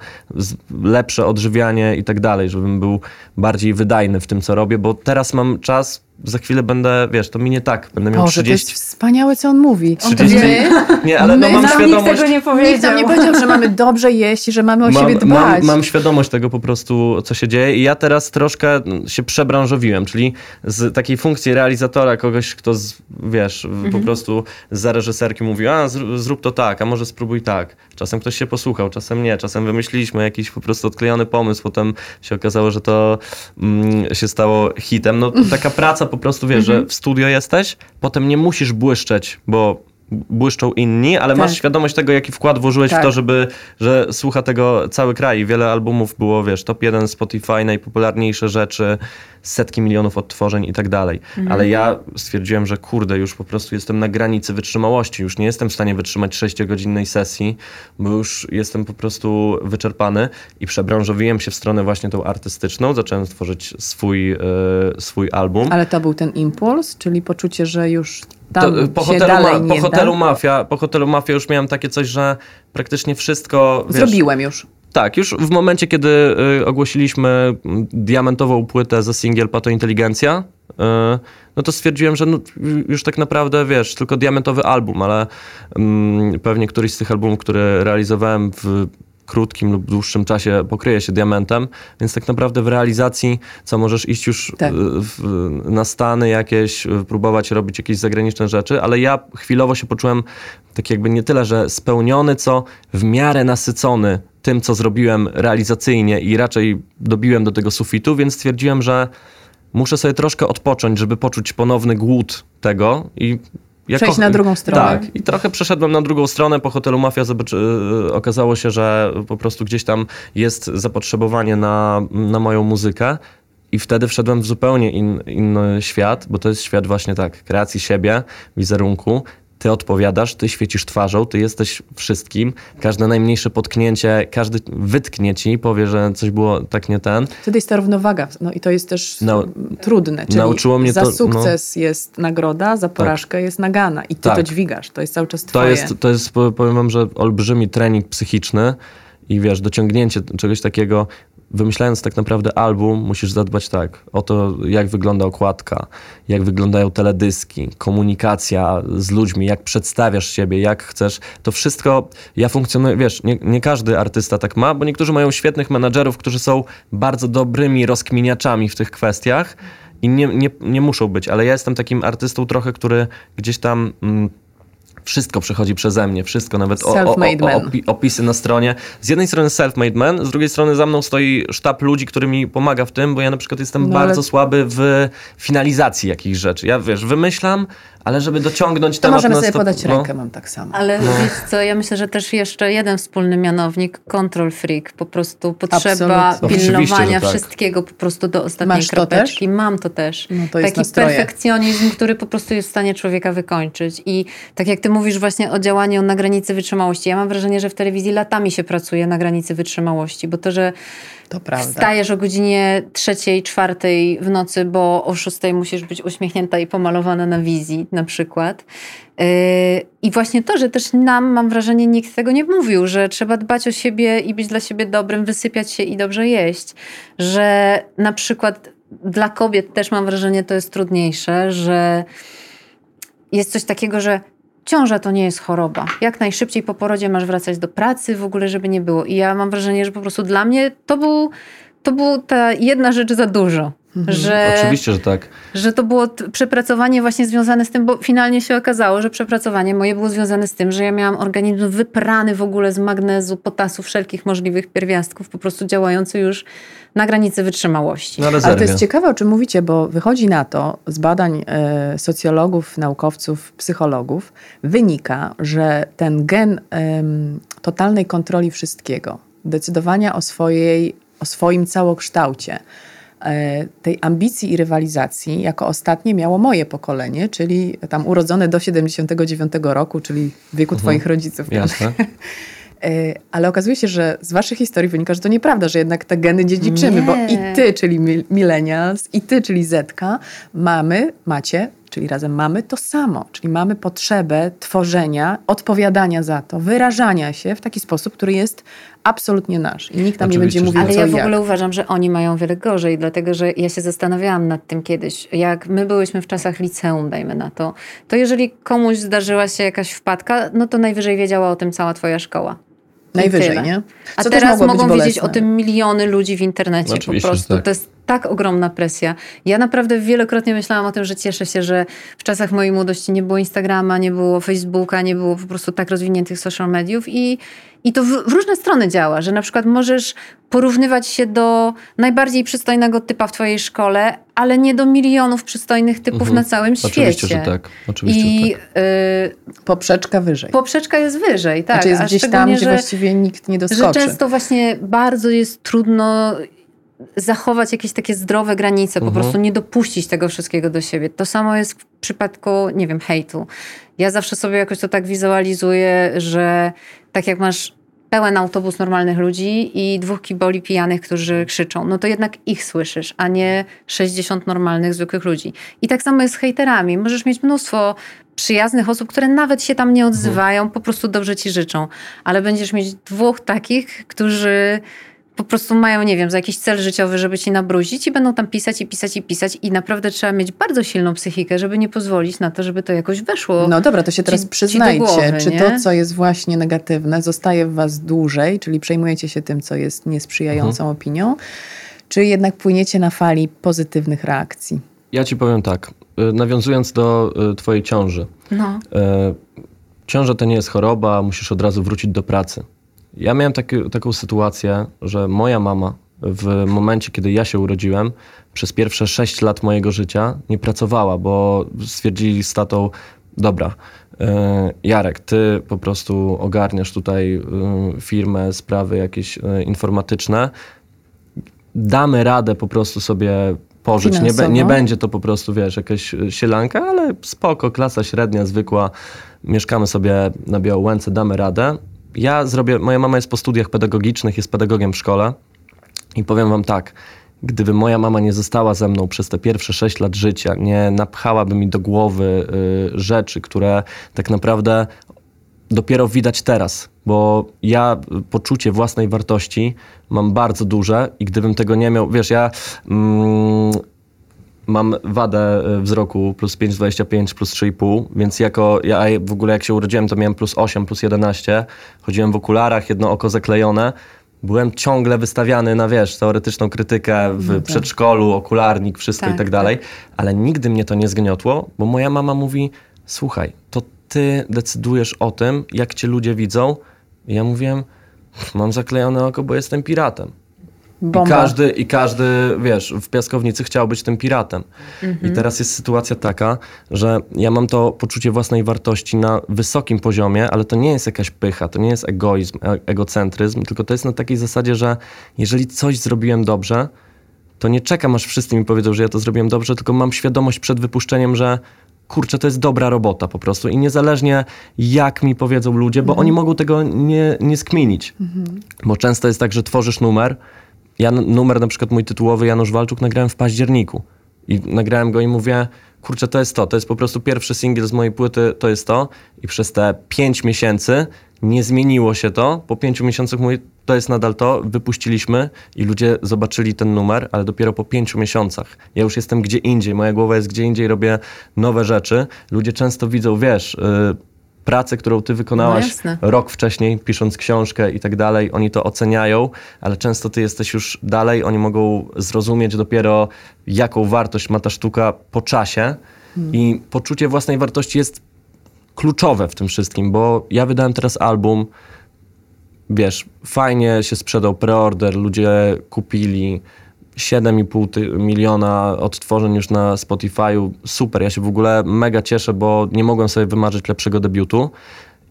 lepsze odżywianie i tak dalej, żebym był bardziej wydajny w tym, co robię, bo teraz mam czas za chwilę będę, wiesz, to minie tak, będę miał Boże, 30... to jest wspaniałe, co on mówi. 30... On nie, ale no mam świadomość... Nikt tego nie powiedział. Nikt nam nie powiedział, że mamy dobrze jeść i że mamy o mam, siebie dbać. Mam, mam, świadomość tego po prostu, co się dzieje i ja teraz troszkę się przebranżowiłem, czyli z takiej funkcji realizatora, kogoś, kto, z, wiesz, mhm. po prostu za reżyserki mówi, a zrób to tak, a może spróbuj tak. Czasem ktoś się posłuchał, czasem nie, czasem wymyśliliśmy jakiś po prostu odklejony pomysł, potem się okazało, że to mm, się stało hitem. No taka praca po prostu wiesz, mhm. że w studio jesteś, potem nie musisz błyszczeć, bo błyszczą inni, ale Tak. masz świadomość tego, jaki wkład włożyłeś w Tak. to, żeby, że słucha tego cały kraj. Wiele albumów było, wiesz, top 1 Spotify, najpopularniejsze rzeczy, setki milionów odtworzeń i tak dalej. Ale ja stwierdziłem, że kurde, już po prostu jestem na granicy wytrzymałości. Już nie jestem w stanie wytrzymać 6-godzinnej sesji, bo już jestem po prostu wyczerpany i przebranżowiłem się w stronę właśnie tą artystyczną. Zacząłem tworzyć swój, e, swój album. Ale to był ten impuls, czyli poczucie, że już To, po się hotelu, ma, po hotelu. Mafia, po hotelu Mafia już miałem takie coś, że praktycznie wszystko. Wiesz, Zrobiłem już. Tak, już w momencie, kiedy y, ogłosiliśmy mm, diamentową płytę za singiel Pato Inteligencja, y, no to stwierdziłem, że no, y, już tak naprawdę, wiesz, tylko diamentowy album, ale mm, pewnie któryś z tych albumów, które realizowałem w krótkim lub dłuższym czasie pokryje się diamentem, więc tak naprawdę w realizacji, co możesz iść już Tak. y, w, na Stany jakieś, y, próbować robić jakieś zagraniczne rzeczy, ale ja chwilowo się poczułem tak jakby nie tyle, że spełniony, co w miarę nasycony tym, co zrobiłem realizacyjnie i raczej dobiłem do tego sufitu, więc stwierdziłem, że muszę sobie troszkę odpocząć, żeby poczuć ponowny głód tego i ja Przejść na drugą stronę. Tak, i trochę przeszedłem na drugą stronę. Po hotelu Mafia zobaczy, okazało się, że po prostu gdzieś tam jest zapotrzebowanie na, na moją muzykę. I wtedy wszedłem w zupełnie in, inny świat, bo to jest świat właśnie tak, kreacji siebie, wizerunku. Ty odpowiadasz, ty świecisz twarzą, ty jesteś wszystkim. Każde najmniejsze potknięcie, każdy wytknie ci, powie, że coś było tak nie ten. Wtedy jest ta równowaga. No i to jest też trudne. Czyli nauczyło mnie za to, no. sukces jest nagroda, za porażkę jest nagana. I ty Tak. to dźwigasz. To jest cały czas To twoje. jest, to jest, po- powiem wam, że olbrzymi trening psychiczny i wiesz, dociągnięcie czegoś takiego, wymyślając tak naprawdę album, musisz zadbać tak o to, jak wygląda okładka, jak wyglądają teledyski, komunikacja z ludźmi, jak przedstawiasz siebie, jak chcesz. To wszystko, ja funkcjonuję, wiesz, nie, nie każdy artysta tak ma, bo niektórzy mają świetnych menadżerów, którzy są bardzo dobrymi rozkminiaczami w tych kwestiach i nie, nie, nie muszą być, ale ja jestem takim artystą trochę, który gdzieś tam... Mm, wszystko przechodzi przeze mnie, wszystko, nawet o, o, o, opisy na stronie. Z jednej strony self-made man, z drugiej strony za mną stoi sztab ludzi, który mi pomaga w tym, bo ja na przykład jestem No ale- bardzo słaby w finalizacji jakichś rzeczy. Ja wiesz, wymyślam, ale żeby dociągnąć To temat możemy sobie sto- podać no. rękę, mam tak samo. Ale wiesz co, ja myślę, że też jeszcze jeden wspólny mianownik, control freak. Po prostu potrzeba Absolutnie. Oczywiście, pilnowania tak. wszystkiego po prostu do ostatniej Masz to kropeczki. Mam to też. No to jest Taki nastroje. perfekcjonizm, który po prostu jest w stanie człowieka wykończyć. I tak jak ty mówisz właśnie o działaniu na granicy wytrzymałości, ja mam wrażenie, że w telewizji latami się pracuje na granicy wytrzymałości, bo to, że To prawda. Wstajesz o godzinie trzeciej, czwartej w nocy, bo o szóstej musisz być uśmiechnięta i pomalowana na wizji na przykład. Yy, I właśnie to, że też nam, mam wrażenie, nikt tego nie mówił, że trzeba dbać o siebie i być dla siebie dobrym, wysypiać się i dobrze jeść. Że na przykład dla kobiet też mam wrażenie, to jest trudniejsze, że jest coś takiego, że ciąża to nie jest choroba. Jak najszybciej po porodzie masz wracać do pracy, w ogóle, żeby nie było. I ja mam wrażenie, że po prostu dla mnie to był, to był ta jedna rzecz za dużo. Że, Oczywiście, że tak. że to było przepracowanie właśnie związane z tym, bo finalnie się okazało, że przepracowanie moje było związane z tym, że ja miałam organizm wyprany w ogóle z magnezu, potasu, wszelkich możliwych pierwiastków, po prostu działający już na granicy wytrzymałości. Na Ale to jest ciekawe, o czym mówicie, bo wychodzi na to z badań e, socjologów, naukowców, psychologów, wynika, że ten gen totalnej kontroli wszystkiego, decydowania o, swojej, o swoim całokształcie, tej ambicji i rywalizacji, jako ostatnie miało moje pokolenie, czyli tam urodzone do 79 roku, czyli wieku twoich rodziców. Jasne. E, Ale okazuje się, że z waszych historii wynika, że to nieprawda, że jednak te geny dziedziczymy, Nie. bo i ty, czyli mil- millennials, i ty, czyli Zetka, mamy, macie, czyli razem mamy to samo, czyli mamy potrzebę tworzenia, odpowiadania za to, wyrażania się w taki sposób, który jest absolutnie nasz. I nikt nam nie Oczywiście, będzie że mówił, Ale co ja w jak. ogóle uważam, że oni mają wiele gorzej, dlatego że ja się zastanawiałam nad tym kiedyś. Jak my byłyśmy w czasach liceum, dajmy na to, to jeżeli komuś zdarzyła się jakaś wpadka, no to najwyżej wiedziała o tym cała twoja szkoła. Najwyżej, nie? A Co też teraz mogą wiedzieć o tym miliony ludzi w internecie Oczywiście, po prostu. tak. To jest tak ogromna presja. Ja naprawdę wielokrotnie myślałam o tym, że cieszę się, że w czasach mojej młodości nie było Instagrama, nie było Facebooka, nie było po prostu tak rozwiniętych social mediów i, i to w, w różne strony działa, że na przykład możesz porównywać się do najbardziej przystojnego typa w twojej szkole, ale nie do milionów przystojnych typów mhm. na całym Oczywiście, świecie. Że tak. Oczywiście, I że tak. Y, poprzeczka wyżej. Poprzeczka jest wyżej, tak. Znaczy jest gdzieś tam, gdzie właściwie nikt nie doskoczy. Że często właśnie bardzo jest trudno zachować jakieś takie zdrowe granice, mhm. po prostu nie dopuścić tego wszystkiego do siebie. To samo jest w przypadku, nie wiem, hejtu. Ja zawsze sobie jakoś to tak wizualizuję, że tak jak masz pełen autobus normalnych ludzi i dwóch kiboli pijanych, którzy krzyczą, no to jednak ich słyszysz, a nie 60 normalnych, zwykłych ludzi. I tak samo jest z hejterami. Możesz mieć mnóstwo przyjaznych osób, które nawet się tam nie odzywają, po prostu dobrze ci życzą, ale będziesz mieć dwóch takich, którzy po prostu mają, nie wiem, za jakiś cel życiowy, żeby ci nabruzić i będą tam pisać i pisać i pisać i naprawdę trzeba mieć bardzo silną psychikę, żeby nie pozwolić na to, żeby to jakoś weszło. No dobra, to się teraz ci, przyznajcie, ci głowy, czy nie? to, co jest właśnie negatywne, zostaje w was dłużej, czyli przejmujecie się tym, co jest niesprzyjającą mhm. opinią, czy jednak płyniecie na fali pozytywnych reakcji? Ja ci powiem tak, y, nawiązując do y, twojej ciąży. No. Y, ciąża to nie jest choroba, musisz od razu wrócić do pracy. Ja miałem taki, taką sytuację, że moja mama w momencie, kiedy ja się urodziłem, przez pierwsze 6 lat mojego życia nie pracowała, bo stwierdzili z tatą, dobra, e, Jarek, ty po prostu ogarniasz tutaj e, firmę, sprawy jakieś e, informatyczne. Damy radę po prostu sobie pożyć. Nie, nie, będzie to po prostu, wiesz, jakaś sielanka, ale spoko, klasa średnia, zwykła. Mieszkamy sobie na Białołęce, damy radę ja zrobię, moja mama jest po studiach pedagogicznych, jest pedagogiem w szkole i powiem wam tak, gdyby moja mama nie została ze mną przez te pierwsze sześć lat życia, nie napchałaby mi do głowy y, rzeczy, które tak naprawdę dopiero widać teraz, bo ja poczucie własnej wartości mam bardzo duże i gdybym tego nie miał, wiesz, ja mm, mam wadę e, wzroku plus 5,25 plus 3,5, więc jako ja w ogóle jak się urodziłem, to miałem plus 8, plus 11. Chodziłem w okularach, jedno oko zaklejone. Byłem ciągle wystawiany na, wiesz, teoretyczną krytykę w no tak. przedszkolu, okularnik, wszystko tak, i tak dalej, tak. ale nigdy mnie to nie zgniotło, bo moja mama mówi, słuchaj, to ty decydujesz o tym, jak cię ludzie widzą. I ja mówiłem, mam zaklejone oko, bo jestem piratem. Bomba. I każdy, I każdy, wiesz, w piaskownicy chciał być tym piratem. Mhm. I teraz jest sytuacja taka, że ja mam to poczucie własnej wartości na wysokim poziomie, ale to nie jest jakaś pycha, to nie jest egoizm, e egocentryzm, tylko to jest na takiej zasadzie, że jeżeli coś zrobiłem dobrze, to nie czekam, aż wszyscy mi powiedzą, że ja to zrobiłem dobrze, tylko mam świadomość przed wypuszczeniem, że kurczę, to jest dobra robota po prostu. I niezależnie jak mi powiedzą ludzie, bo mhm. oni mogą tego nie, nie skminić. Mhm. Bo często jest tak, że tworzysz numer, ja numer na przykład mój tytułowy Janusz Walczuk nagrałem w październiku. I nagrałem go i mówię, kurczę, to jest to. To jest po prostu pierwszy singiel z mojej płyty, to jest to. I przez te pięć miesięcy nie zmieniło się to. Po pięciu miesiącach mówię, to jest nadal to. Wypuściliśmy i ludzie zobaczyli ten numer, ale dopiero po pięciu miesiącach. Ja już jestem gdzie indziej, moja głowa jest gdzie indziej, robię nowe rzeczy. Ludzie często widzą, wiesz... Yy, pracę, którą ty wykonałaś no rok wcześniej, pisząc książkę i tak dalej, oni to oceniają, ale często ty jesteś już dalej, oni mogą zrozumieć dopiero, jaką wartość ma ta sztuka po czasie. Hmm. I poczucie własnej wartości jest kluczowe w tym wszystkim, bo ja wydałem teraz album, wiesz, fajnie się sprzedał preorder, ludzie kupili, 7,5 miliona odtworzeń już na Spotify'u. Super, ja się w ogóle mega cieszę, bo nie mogłem sobie wymarzyć lepszego debiutu.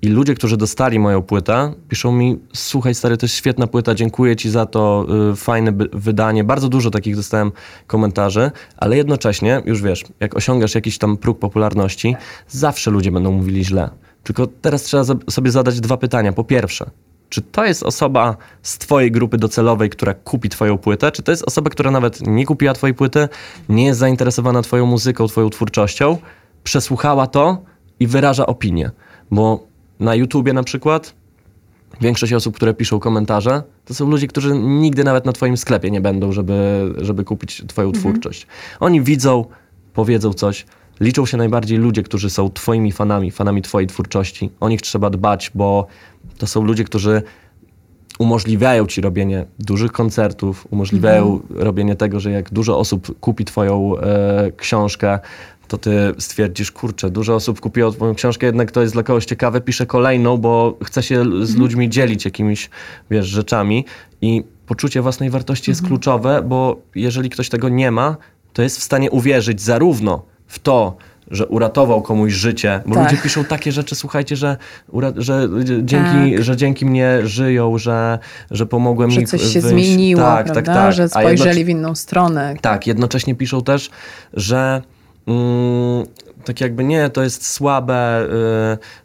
I ludzie, którzy dostali moją płytę, piszą mi: Słuchaj, stary, to jest świetna płyta, dziękuję ci za to, yy, fajne wydanie. Bardzo dużo takich dostałem komentarzy, ale jednocześnie, już wiesz, jak osiągasz jakiś tam próg popularności, zawsze ludzie będą mówili źle. Tylko teraz trzeba sobie zadać dwa pytania. Po pierwsze, czy to jest osoba z twojej grupy docelowej, która kupi twoją płytę, czy to jest osoba, która nawet nie kupiła twojej płyty, nie jest zainteresowana twoją muzyką, twoją twórczością, przesłuchała to i wyraża opinię. Bo na YouTubie na przykład większość osób, które piszą komentarze, to są ludzie, którzy nigdy nawet na twoim sklepie nie będą, żeby, żeby kupić twoją mhm. twórczość. Oni widzą, powiedzą coś, liczą się najbardziej ludzie, którzy są twoimi fanami, fanami twojej twórczości. O nich trzeba dbać, bo to są ludzie, którzy umożliwiają ci robienie dużych koncertów, umożliwiają Mhm. robienie tego, że jak dużo osób kupi twoją e, książkę, to ty stwierdzisz, kurczę, dużo osób kupiło twoją książkę, jednak to jest dla kogoś ciekawe, piszę kolejną, bo chcę się z ludźmi dzielić jakimiś, wiesz, rzeczami i poczucie własnej wartości jest kluczowe, bo jeżeli ktoś tego nie ma, to jest w stanie uwierzyć zarówno w to, że uratował komuś życie, bo Tak. ludzie piszą takie rzeczy, słuchajcie, że, że, dzięki, Tak. że dzięki mnie żyją, że, że pomogłem Że mi coś się wyjść. zmieniło, tak, prawda? tak, tak. że spojrzeli w inną stronę. tak, jednocześnie piszą też, że mm, tak jakby nie, to jest słabe,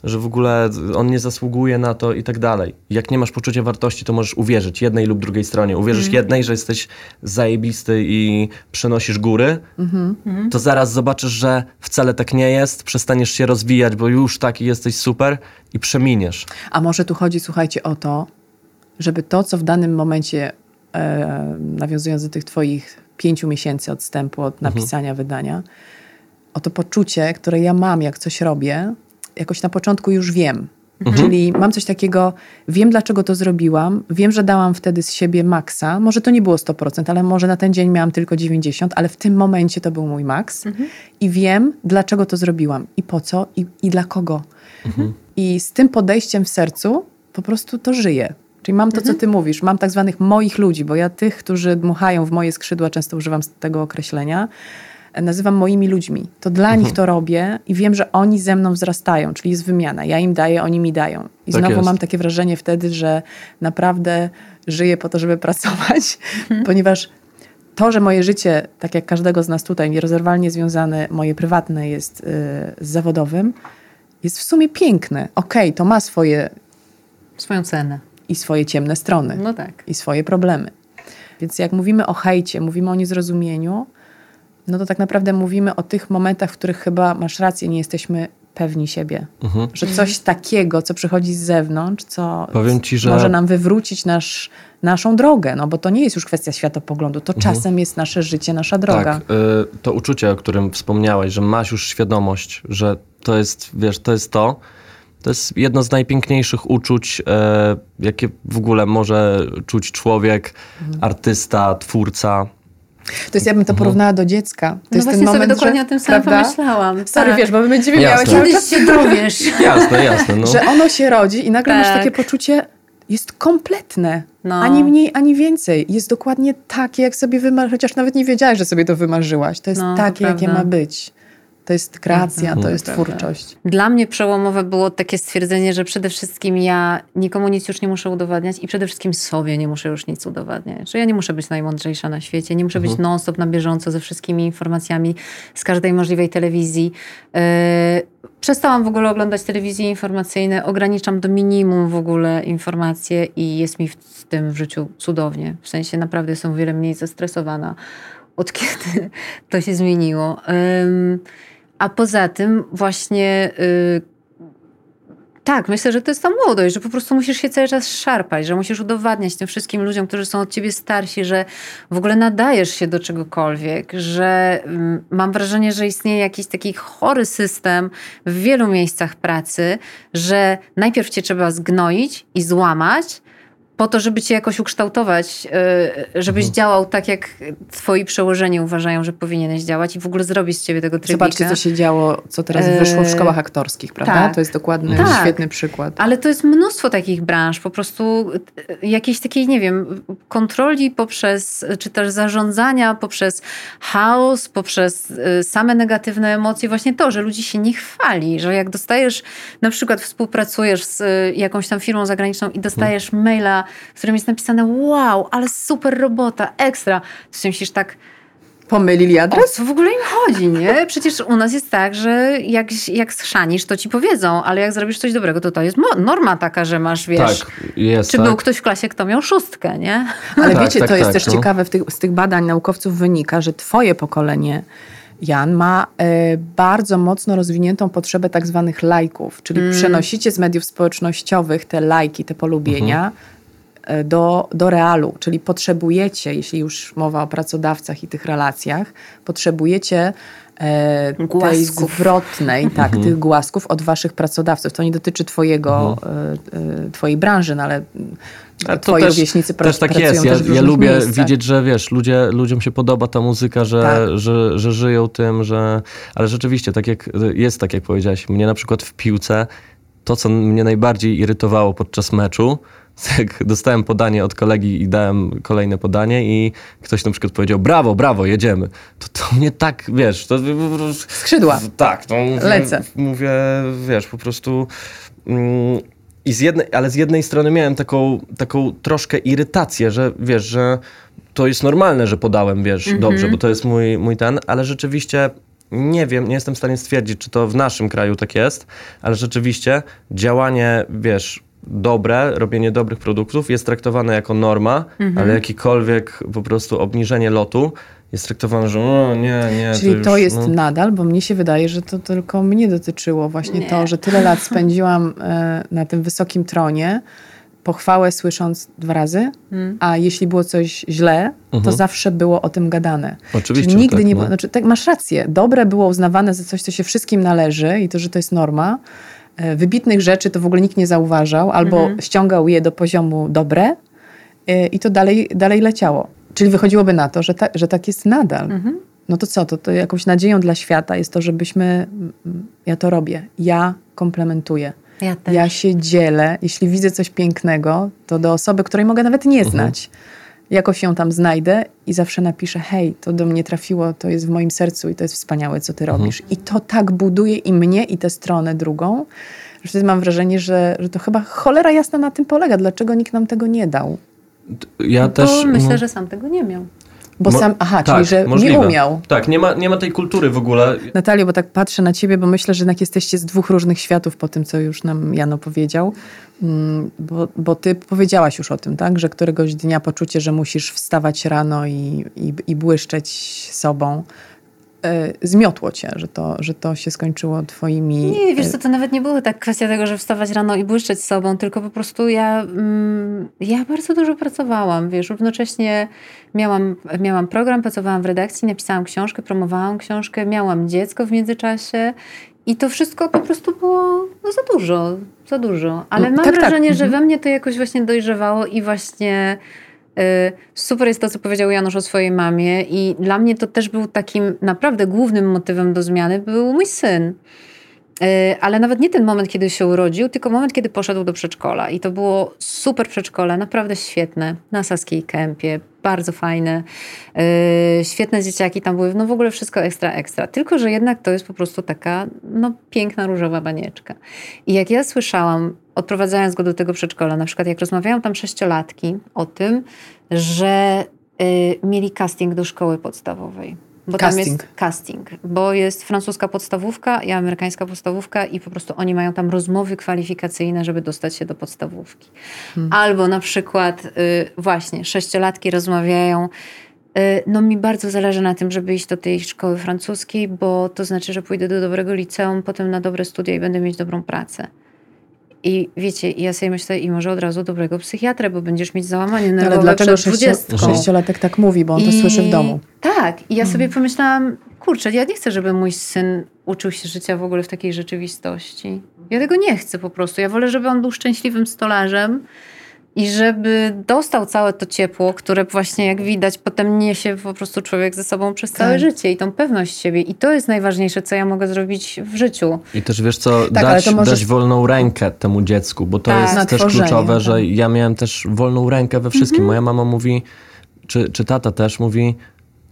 y, że w ogóle on nie zasługuje na to i tak dalej. Jak nie masz poczucia wartości, to możesz uwierzyć jednej lub drugiej stronie. Uwierzysz jednej, że jesteś zajebisty i przenosisz góry, to zaraz zobaczysz, że wcale tak nie jest, przestaniesz się rozwijać, bo już taki jesteś super i przeminiesz. A może tu chodzi, słuchajcie, o to, żeby to, co w danym momencie, e, nawiązując do tych twoich pięciu miesięcy odstępu od napisania wydania, o to poczucie, które ja mam, jak coś robię, jakoś na początku już wiem. Czyli mam coś takiego, wiem dlaczego to zrobiłam, wiem, że dałam wtedy z siebie maksa. Może to nie było 100%, ale może na ten dzień miałam tylko 90%, ale w tym momencie to był mój maks. I wiem, dlaczego to zrobiłam i po co i, i dla kogo. I z tym podejściem w sercu po prostu to żyję. Czyli mam to, co ty mówisz, mam tak zwanych moich ludzi, bo ja tych, którzy dmuchają w moje skrzydła, często używam tego określenia, nazywam moimi ludźmi. To dla nich to robię i wiem, że oni ze mną wzrastają, czyli jest wymiana. Ja im daję, oni mi dają. I Tak znowu jest. mam takie wrażenie wtedy, że naprawdę żyję po to, żeby pracować, ponieważ to, że moje życie, tak jak każdego z nas tutaj, nierozerwalnie związane, moje prywatne jest y, z zawodowym, jest w sumie piękne. Okej, to ma swoje Swoją cenę. i swoje ciemne strony, No tak. i swoje problemy. Więc jak mówimy o hejcie, mówimy o niezrozumieniu, no to tak naprawdę mówimy o tych momentach, w których chyba masz rację, nie jesteśmy pewni siebie. Mhm. Że coś takiego, co przychodzi z zewnątrz, co ci, że- może nam wywrócić nasz, naszą drogę, no bo to nie jest już kwestia światopoglądu, to czasem jest nasze życie, nasza droga. Tak, y, to uczucie, o którym wspomniałeś, że masz już świadomość, że to jest, wiesz, to jest to, to jest jedno z najpiękniejszych uczuć, e, jakie w ogóle może czuć człowiek, Mhm. artysta, twórca. To jest, ja bym to porównała do dziecka. To no jest właśnie ten moment, sobie dokładnie że, o tym samym prawda? pomyślałam. Sorry, tak. wiesz, bo my będziemy miały Jasne. cały Kiedyś się dowiesz. Jasne, jasne. No. że ono się rodzi i nagle masz Tak. takie poczucie, jest kompletne. No. Ani mniej, ani więcej. Jest dokładnie takie, jak sobie wymarzyłaś, chociaż nawet nie wiedziałaś, że sobie to wymarzyłaś. To jest No, to takie, jakie prawda. ma być. To jest kreacja, to jest prawda. twórczość. Dla mnie przełomowe było takie stwierdzenie, że przede wszystkim ja nikomu nic już nie muszę udowadniać i przede wszystkim sobie nie muszę już nic udowadniać. Że ja nie muszę być najmądrzejsza na świecie, nie muszę być non-stop na bieżąco ze wszystkimi informacjami z każdej możliwej telewizji. Yy, przestałam w ogóle oglądać telewizje informacyjne, ograniczam do minimum w ogóle informacje i jest mi w tym w życiu cudownie. W sensie naprawdę jestem o wiele mniej zestresowana od kiedy to się zmieniło. A poza tym właśnie y, tak, myślę, że to jest ta młodość, że po prostu musisz się cały czas szarpać, że musisz udowadniać tym wszystkim ludziom, którzy są od ciebie starsi, że w ogóle nadajesz się do czegokolwiek, że ym, mam wrażenie, że istnieje jakiś taki chory system w wielu miejscach pracy, że najpierw cię trzeba zgnoić i złamać, po to, żeby cię jakoś ukształtować, y, żebyś działał tak, jak twoi przełożeni uważają, że powinieneś działać i w ogóle zrobić z ciebie tego trybika. Zobaczcie, co się działo, co teraz wyszło w szkołach aktorskich, prawda? tak. To jest dokładny, Tak. świetny przykład. Ale to jest mnóstwo takich branż, po prostu y, jakiejś takiej, nie wiem, kontroli poprzez, czy też zarządzania poprzez chaos, poprzez y, same negatywne emocje. Właśnie to, że ludzi się nie chwali, że jak dostajesz, na przykład współpracujesz z y, jakąś tam firmą zagraniczną i dostajesz maila, w którym jest napisane wow, ale super robota, ekstra, to się myślisz tak, Pomylili o adres? co w ogóle im chodzi, nie? Przecież u nas jest tak, że jak, jak schrzanisz, to ci powiedzą, ale jak zrobisz coś dobrego, to to jest norma taka, że masz, wiesz... tak, jest Czy tak. był ktoś w klasie, kto miał szóstkę, nie? Ale Tak, wiecie, tak, to jest tak, też no. ciekawe, w tych, z tych badań naukowców wynika, że twoje pokolenie, Jan, ma e, bardzo mocno rozwiniętą potrzebę tak zwanych lajków, czyli Mm. przenosicie z mediów społecznościowych te lajki, te polubienia Mhm. E, do, do realu, czyli potrzebujecie, jeśli już mowa o pracodawcach i tych relacjach, potrzebujecie e, tej Głasków. zwrotnej, tak, Mhm. tych głasków od waszych pracodawców. To nie dotyczy twojego, e, e, twojej branży, no ale A twoi też, rówieśnicy też tak jest. Ja, ja lubię miejscach. widzieć, że wiesz, ludzie, ludziom się podoba ta muzyka, że, tak. że, że żyją tym, że... Ale rzeczywiście, tak jak jest, tak jak powiedziałaś, mnie na przykład w piłce to, co mnie najbardziej irytowało podczas meczu, jak dostałem podanie od kolegi i dałem kolejne podanie i ktoś na przykład powiedział brawo, brawo, jedziemy. To, to mnie tak, wiesz... To, Skrzydła. Tak. To mówię, Lecę. Mówię, wiesz, po prostu... Mm, i z jednej, ale z jednej strony miałem taką, taką troszkę irytację, że wiesz, że to jest normalne, że podałem, wiesz, mm -hmm. dobrze, bo to jest mój, mój ten, ale rzeczywiście nie wiem, nie jestem w stanie stwierdzić, czy to w naszym kraju tak jest, ale rzeczywiście działanie, wiesz, dobre, robienie dobrych produktów jest traktowane jako norma, mhm. ale jakikolwiek po prostu obniżenie lotu jest traktowane, że o, nie, nie. Czyli to, już, to jest no... nadal, bo mnie się wydaje, że to tylko mnie dotyczyło właśnie nie. to, że tyle lat spędziłam e, na tym wysokim tronie, pochwałę słysząc dwa razy, hmm. a jeśli było coś źle, to mhm. zawsze było o tym gadane. Oczywiście. Czyli nigdy tak, nie no. znaczy, tak, masz rację, dobre było uznawane za coś, co się wszystkim należy i to, że to jest norma. E, wybitnych rzeczy to w ogóle nikt nie zauważał, albo mhm. ściągał je do poziomu dobre e, i to dalej, dalej leciało. Czyli wychodziłoby na to, że, ta, że tak jest nadal. Mhm. No to co, to, to jakąś nadzieją dla świata jest to, żebyśmy, ja to robię, ja komplementuję. Ja, też. ja się dzielę, jeśli widzę coś pięknego, to do osoby, której mogę nawet nie mhm. znać. Mhm. Jakoś ją tam znajdę i zawsze napiszę: Hej, to do mnie trafiło, to jest w moim sercu i to jest wspaniałe, co ty mhm. robisz. I to tak buduje i mnie, i tę stronę drugą, że wtedy mam wrażenie, że, że to chyba cholera jasna na tym polega. Dlaczego nikt nam tego nie dał? Ja no też. Myślę, no... że sam tego nie miał. Bo Mo sam, aha, tak, czyli że możliwe. nie umiał. Tak, nie ma, nie ma tej kultury w ogóle. Natalio, bo tak patrzę na ciebie, bo myślę, że jednak jesteście z dwóch różnych światów po tym, co już nam Jano powiedział. Mm, bo, bo ty powiedziałaś już o tym, tak? Że któregoś dnia poczucie, że musisz wstawać rano i, i, i błyszczeć sobą zmiotło cię, że to, że to się skończyło twoimi... Nie, wiesz co, to nawet nie było tak kwestia tego, że wstawać rano i błyszczeć sobą, tylko po prostu ja, mm, ja bardzo dużo pracowałam, wiesz, równocześnie miałam, miałam program, pracowałam w redakcji, napisałam książkę, promowałam książkę, miałam dziecko w międzyczasie i to wszystko po prostu było no, za dużo, za dużo. Ale no, mam tak, tak. wrażenie, tak. że mhm. we mnie to jakoś właśnie dojrzewało i właśnie super jest to, co powiedział Janusz o swojej mamie, i dla mnie to też był takim naprawdę głównym motywem do zmiany, był mój syn. Y, ale nawet nie ten moment, kiedy się urodził, tylko moment, kiedy poszedł do przedszkola. I to było super przedszkole, naprawdę świetne, na Saskiej Kępie, bardzo fajne, yy, świetne dzieciaki tam były, no w ogóle wszystko ekstra, ekstra. Tylko, że jednak to jest po prostu taka, no piękna, różowa banieczka. I jak ja słyszałam, odprowadzając go do tego przedszkola, na przykład jak rozmawiają tam sześciolatki o tym, że yy, mieli casting do szkoły podstawowej bo casting. tam jest casting, bo jest francuska podstawówka i amerykańska podstawówka i po prostu oni mają tam rozmowy kwalifikacyjne, żeby dostać się do podstawówki. Hmm. Albo na przykład y, właśnie sześciolatki rozmawiają y, no mi bardzo zależy na tym, żeby iść do tej szkoły francuskiej, bo to znaczy, że pójdę do dobrego liceum, potem na dobre studia i będę mieć dobrą pracę. I wiecie, ja sobie myślę, i może od razu dobrego psychiatra, bo będziesz mieć załamanie nerwowe Ale dlaczego przed sześciolatek tak mówi, bo on I... to słyszy w domu. Tak. I ja sobie hmm. pomyślałam, kurczę, ja nie chcę, żeby mój syn uczył się życia w ogóle w takiej rzeczywistości. Ja tego nie chcę po prostu. Ja wolę, żeby on był szczęśliwym stolarzem, i żeby dostał całe to ciepło, które właśnie jak widać potem niesie po prostu człowiek ze sobą przez całe tak. życie i tą pewność siebie. I to jest najważniejsze, co ja mogę zrobić w życiu. I też wiesz co, tak, dać, może... dać wolną rękę temu dziecku, bo to tak, jest też kluczowe, że tak. ja miałem też wolną rękę we wszystkim. Mhm. Moja mama mówi, czy, czy tata też mówi,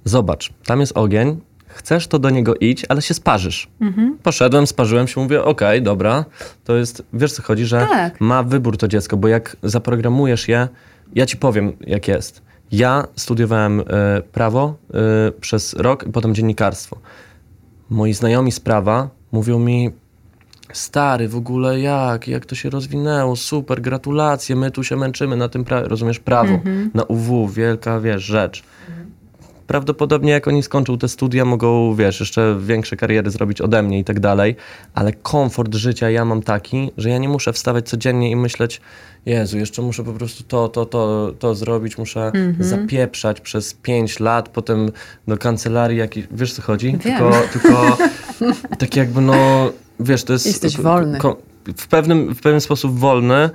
zobacz, tam jest ogień, chcesz, to do niego idź, ale się sparzysz. Mhm. Poszedłem, sparzyłem się, mówię, okej, okay, dobra, to jest, wiesz co chodzi, że tak. ma wybór to dziecko, bo jak zaprogramujesz je, ja ci powiem, jak jest. Ja studiowałem y, prawo y, przez rok, potem dziennikarstwo. Moi znajomi z prawa mówią mi, stary, w ogóle jak, jak to się rozwinęło, super, gratulacje, my tu się męczymy na tym, pra rozumiesz, prawo, mhm. na UW, wielka, wiesz, rzecz. Mhm prawdopodobnie jak oni skończą te studia, mogą, wiesz, jeszcze większe kariery zrobić ode mnie i tak dalej, ale komfort życia ja mam taki, że ja nie muszę wstawać codziennie i myśleć, Jezu, jeszcze muszę po prostu to, to, to, to zrobić, muszę mm -hmm. zapieprzać przez pięć lat, potem do kancelarii jakiś, wiesz co chodzi? Wiem. Tylko, tylko tak jakby no, wiesz, to jest... Jesteś wolny. w pewnym, w pewien sposób wolny,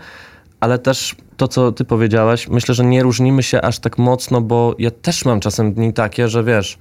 ale też to, co ty powiedziałaś, myślę, że nie różnimy się aż tak mocno, bo ja też mam czasem dni takie, że wiesz,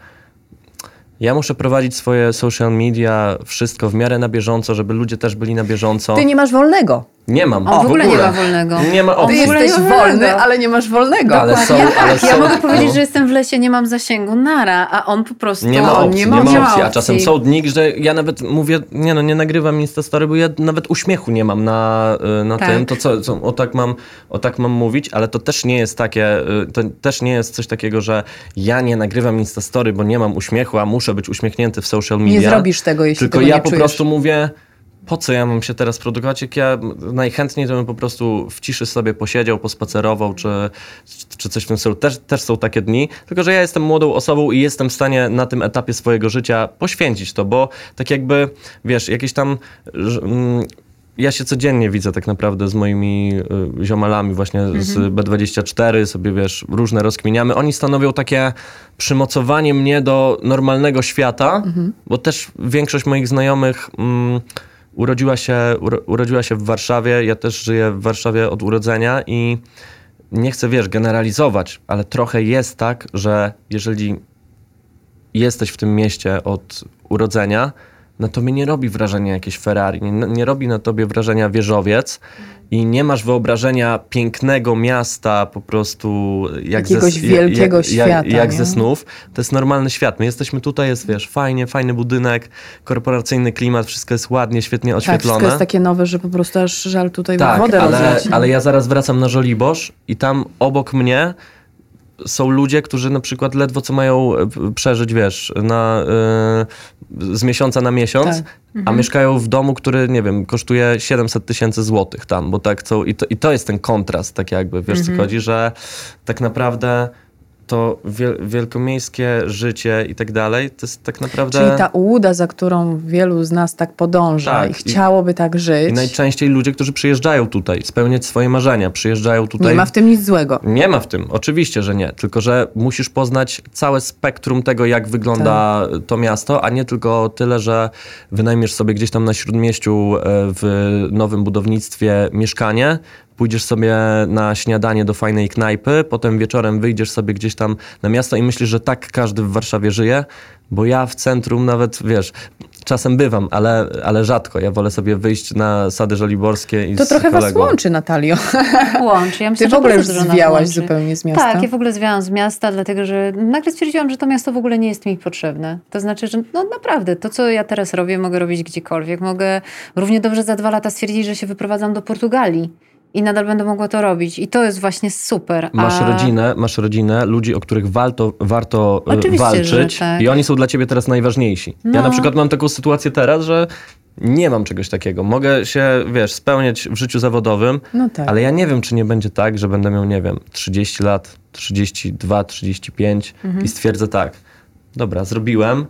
ja muszę prowadzić swoje social media, wszystko w miarę na bieżąco, żeby ludzie też byli na bieżąco. Ty nie masz wolnego. Nie mam. On w ogóle nie ma wolnego. Nie ma Ty opcji. ogóle jesteś nie ma wolny, ale nie masz wolnego. Ale są, ale Ja są, mogę powiedzieć, no. że jestem w lesie, nie mam zasięgu, nara, a on po prostu... Nie ma opcji, nie nie ma ma, opcji. opcji. A czasem są dni, że ja nawet mówię, nie no, nie nagrywam Instastory, bo ja nawet uśmiechu nie mam na, y, na Tak. tym, to co, co o, tak mam, o tak mam mówić, ale to też nie jest takie, y, to też nie jest coś takiego, że ja nie nagrywam Instastory, bo nie mam uśmiechu, a muszę być uśmiechnięty w social media. Nie zrobisz tego, jeśli Tylko tego ja nie po czujesz. prostu mówię, po co ja mam się teraz produkować, jak ja najchętniej to bym po prostu w ciszy sobie posiedział, pospacerował, czy, czy coś w tym stylu. Też, też są takie dni, tylko że ja jestem młodą osobą i jestem w stanie na tym etapie swojego życia poświęcić to, bo tak jakby, wiesz, jakieś tam... mm, ja się codziennie widzę tak naprawdę z moimi y, ziomalami właśnie z B24, sobie wiesz, różne rozkminiamy. Oni stanowią takie przymocowanie mnie do normalnego świata, bo też większość moich znajomych mm, urodziła, się, uro, urodziła się w Warszawie. Ja też żyję w Warszawie od urodzenia i nie chcę, wiesz, generalizować, ale trochę jest tak, że jeżeli jesteś w tym mieście od urodzenia, no to mnie nie robi wrażenia jakieś Ferrari, nie, nie robi na tobie wrażenia wieżowiec i nie masz wyobrażenia pięknego miasta po prostu jak Jakiegoś ze, wielkiego jak, świata, Jak, ze snów. To jest normalny świat. My jesteśmy tutaj, jest wiesz, fajnie, fajny budynek, korporacyjny klimat, wszystko jest ładnie, świetnie Tak, oświetlone. wszystko jest takie nowe, że po prostu aż żal tutaj Tak, wodę ale, rozlać. ale ja zaraz wracam na Żoliborz i tam obok mnie są ludzie, którzy na przykład ledwo co mają e, przeżyć, wiesz, na, y, z miesiąca na miesiąc, Tak. a mieszkają w domu, który, nie wiem, kosztuje 700 tysięcy złotych tam, bo tak co, i to, i to jest ten kontrast, tak jakby, wiesz co chodzi, że tak naprawdę to wiel, wielkomiejskie życie i tak dalej, to jest tak naprawdę... Czyli ta ułuda, za którą wielu z nas tak podąża Tak, i i- chciałoby tak żyć, I najczęściej ludzie, którzy przyjeżdżają tutaj, spełniać swoje marzenia, przyjeżdżają tutaj... nie ma w tym nic złego. Nie ma w tym, oczywiście, że nie. Tylko, że musisz poznać całe spektrum tego, jak wygląda Tak. to miasto, a nie tylko tyle, że wynajmiesz sobie gdzieś tam na śródmieściu e, w nowym budownictwie mieszkanie, pójdziesz sobie na śniadanie do fajnej knajpy, potem wieczorem wyjdziesz sobie gdzieś tam na miasto i myślisz, że tak każdy w Warszawie żyje, bo ja w centrum nawet, wiesz, czasem bywam, ale, ale rzadko. Ja wolę sobie wyjść na Sady Żoliborskie i To z trochę was kolegą. łączy, Natalio. Łączy. Ja myślę, Ty w ogóle już zwiałaś zupełnie z miasta. Tak, ja w ogóle zwiałam z miasta, dlatego że nagle stwierdziłam, że to miasto w ogóle nie jest mi potrzebne. To znaczy, że no naprawdę, to co ja teraz robię, mogę robić gdziekolwiek. Mogę równie dobrze za dwa lata stwierdzić, że się wyprowadzam do Portugalii i nadal będę mogła to robić. I to jest właśnie super. Masz A- rodzinę, masz rodzinę, ludzi, o których warto, warto e, Oczywiście, walczyć tak. i oni są dla ciebie teraz najważniejsi. Ja No. na przykład mam taką sytuację teraz, że nie mam czegoś takiego. Mogę się, wiesz, spełniać w życiu zawodowym, No tak. ale ja nie wiem, czy nie będzie tak, że będę miał, nie wiem, 30 lat, 32, 35 Mhm. i stwierdzę tak, dobra, zrobiłem,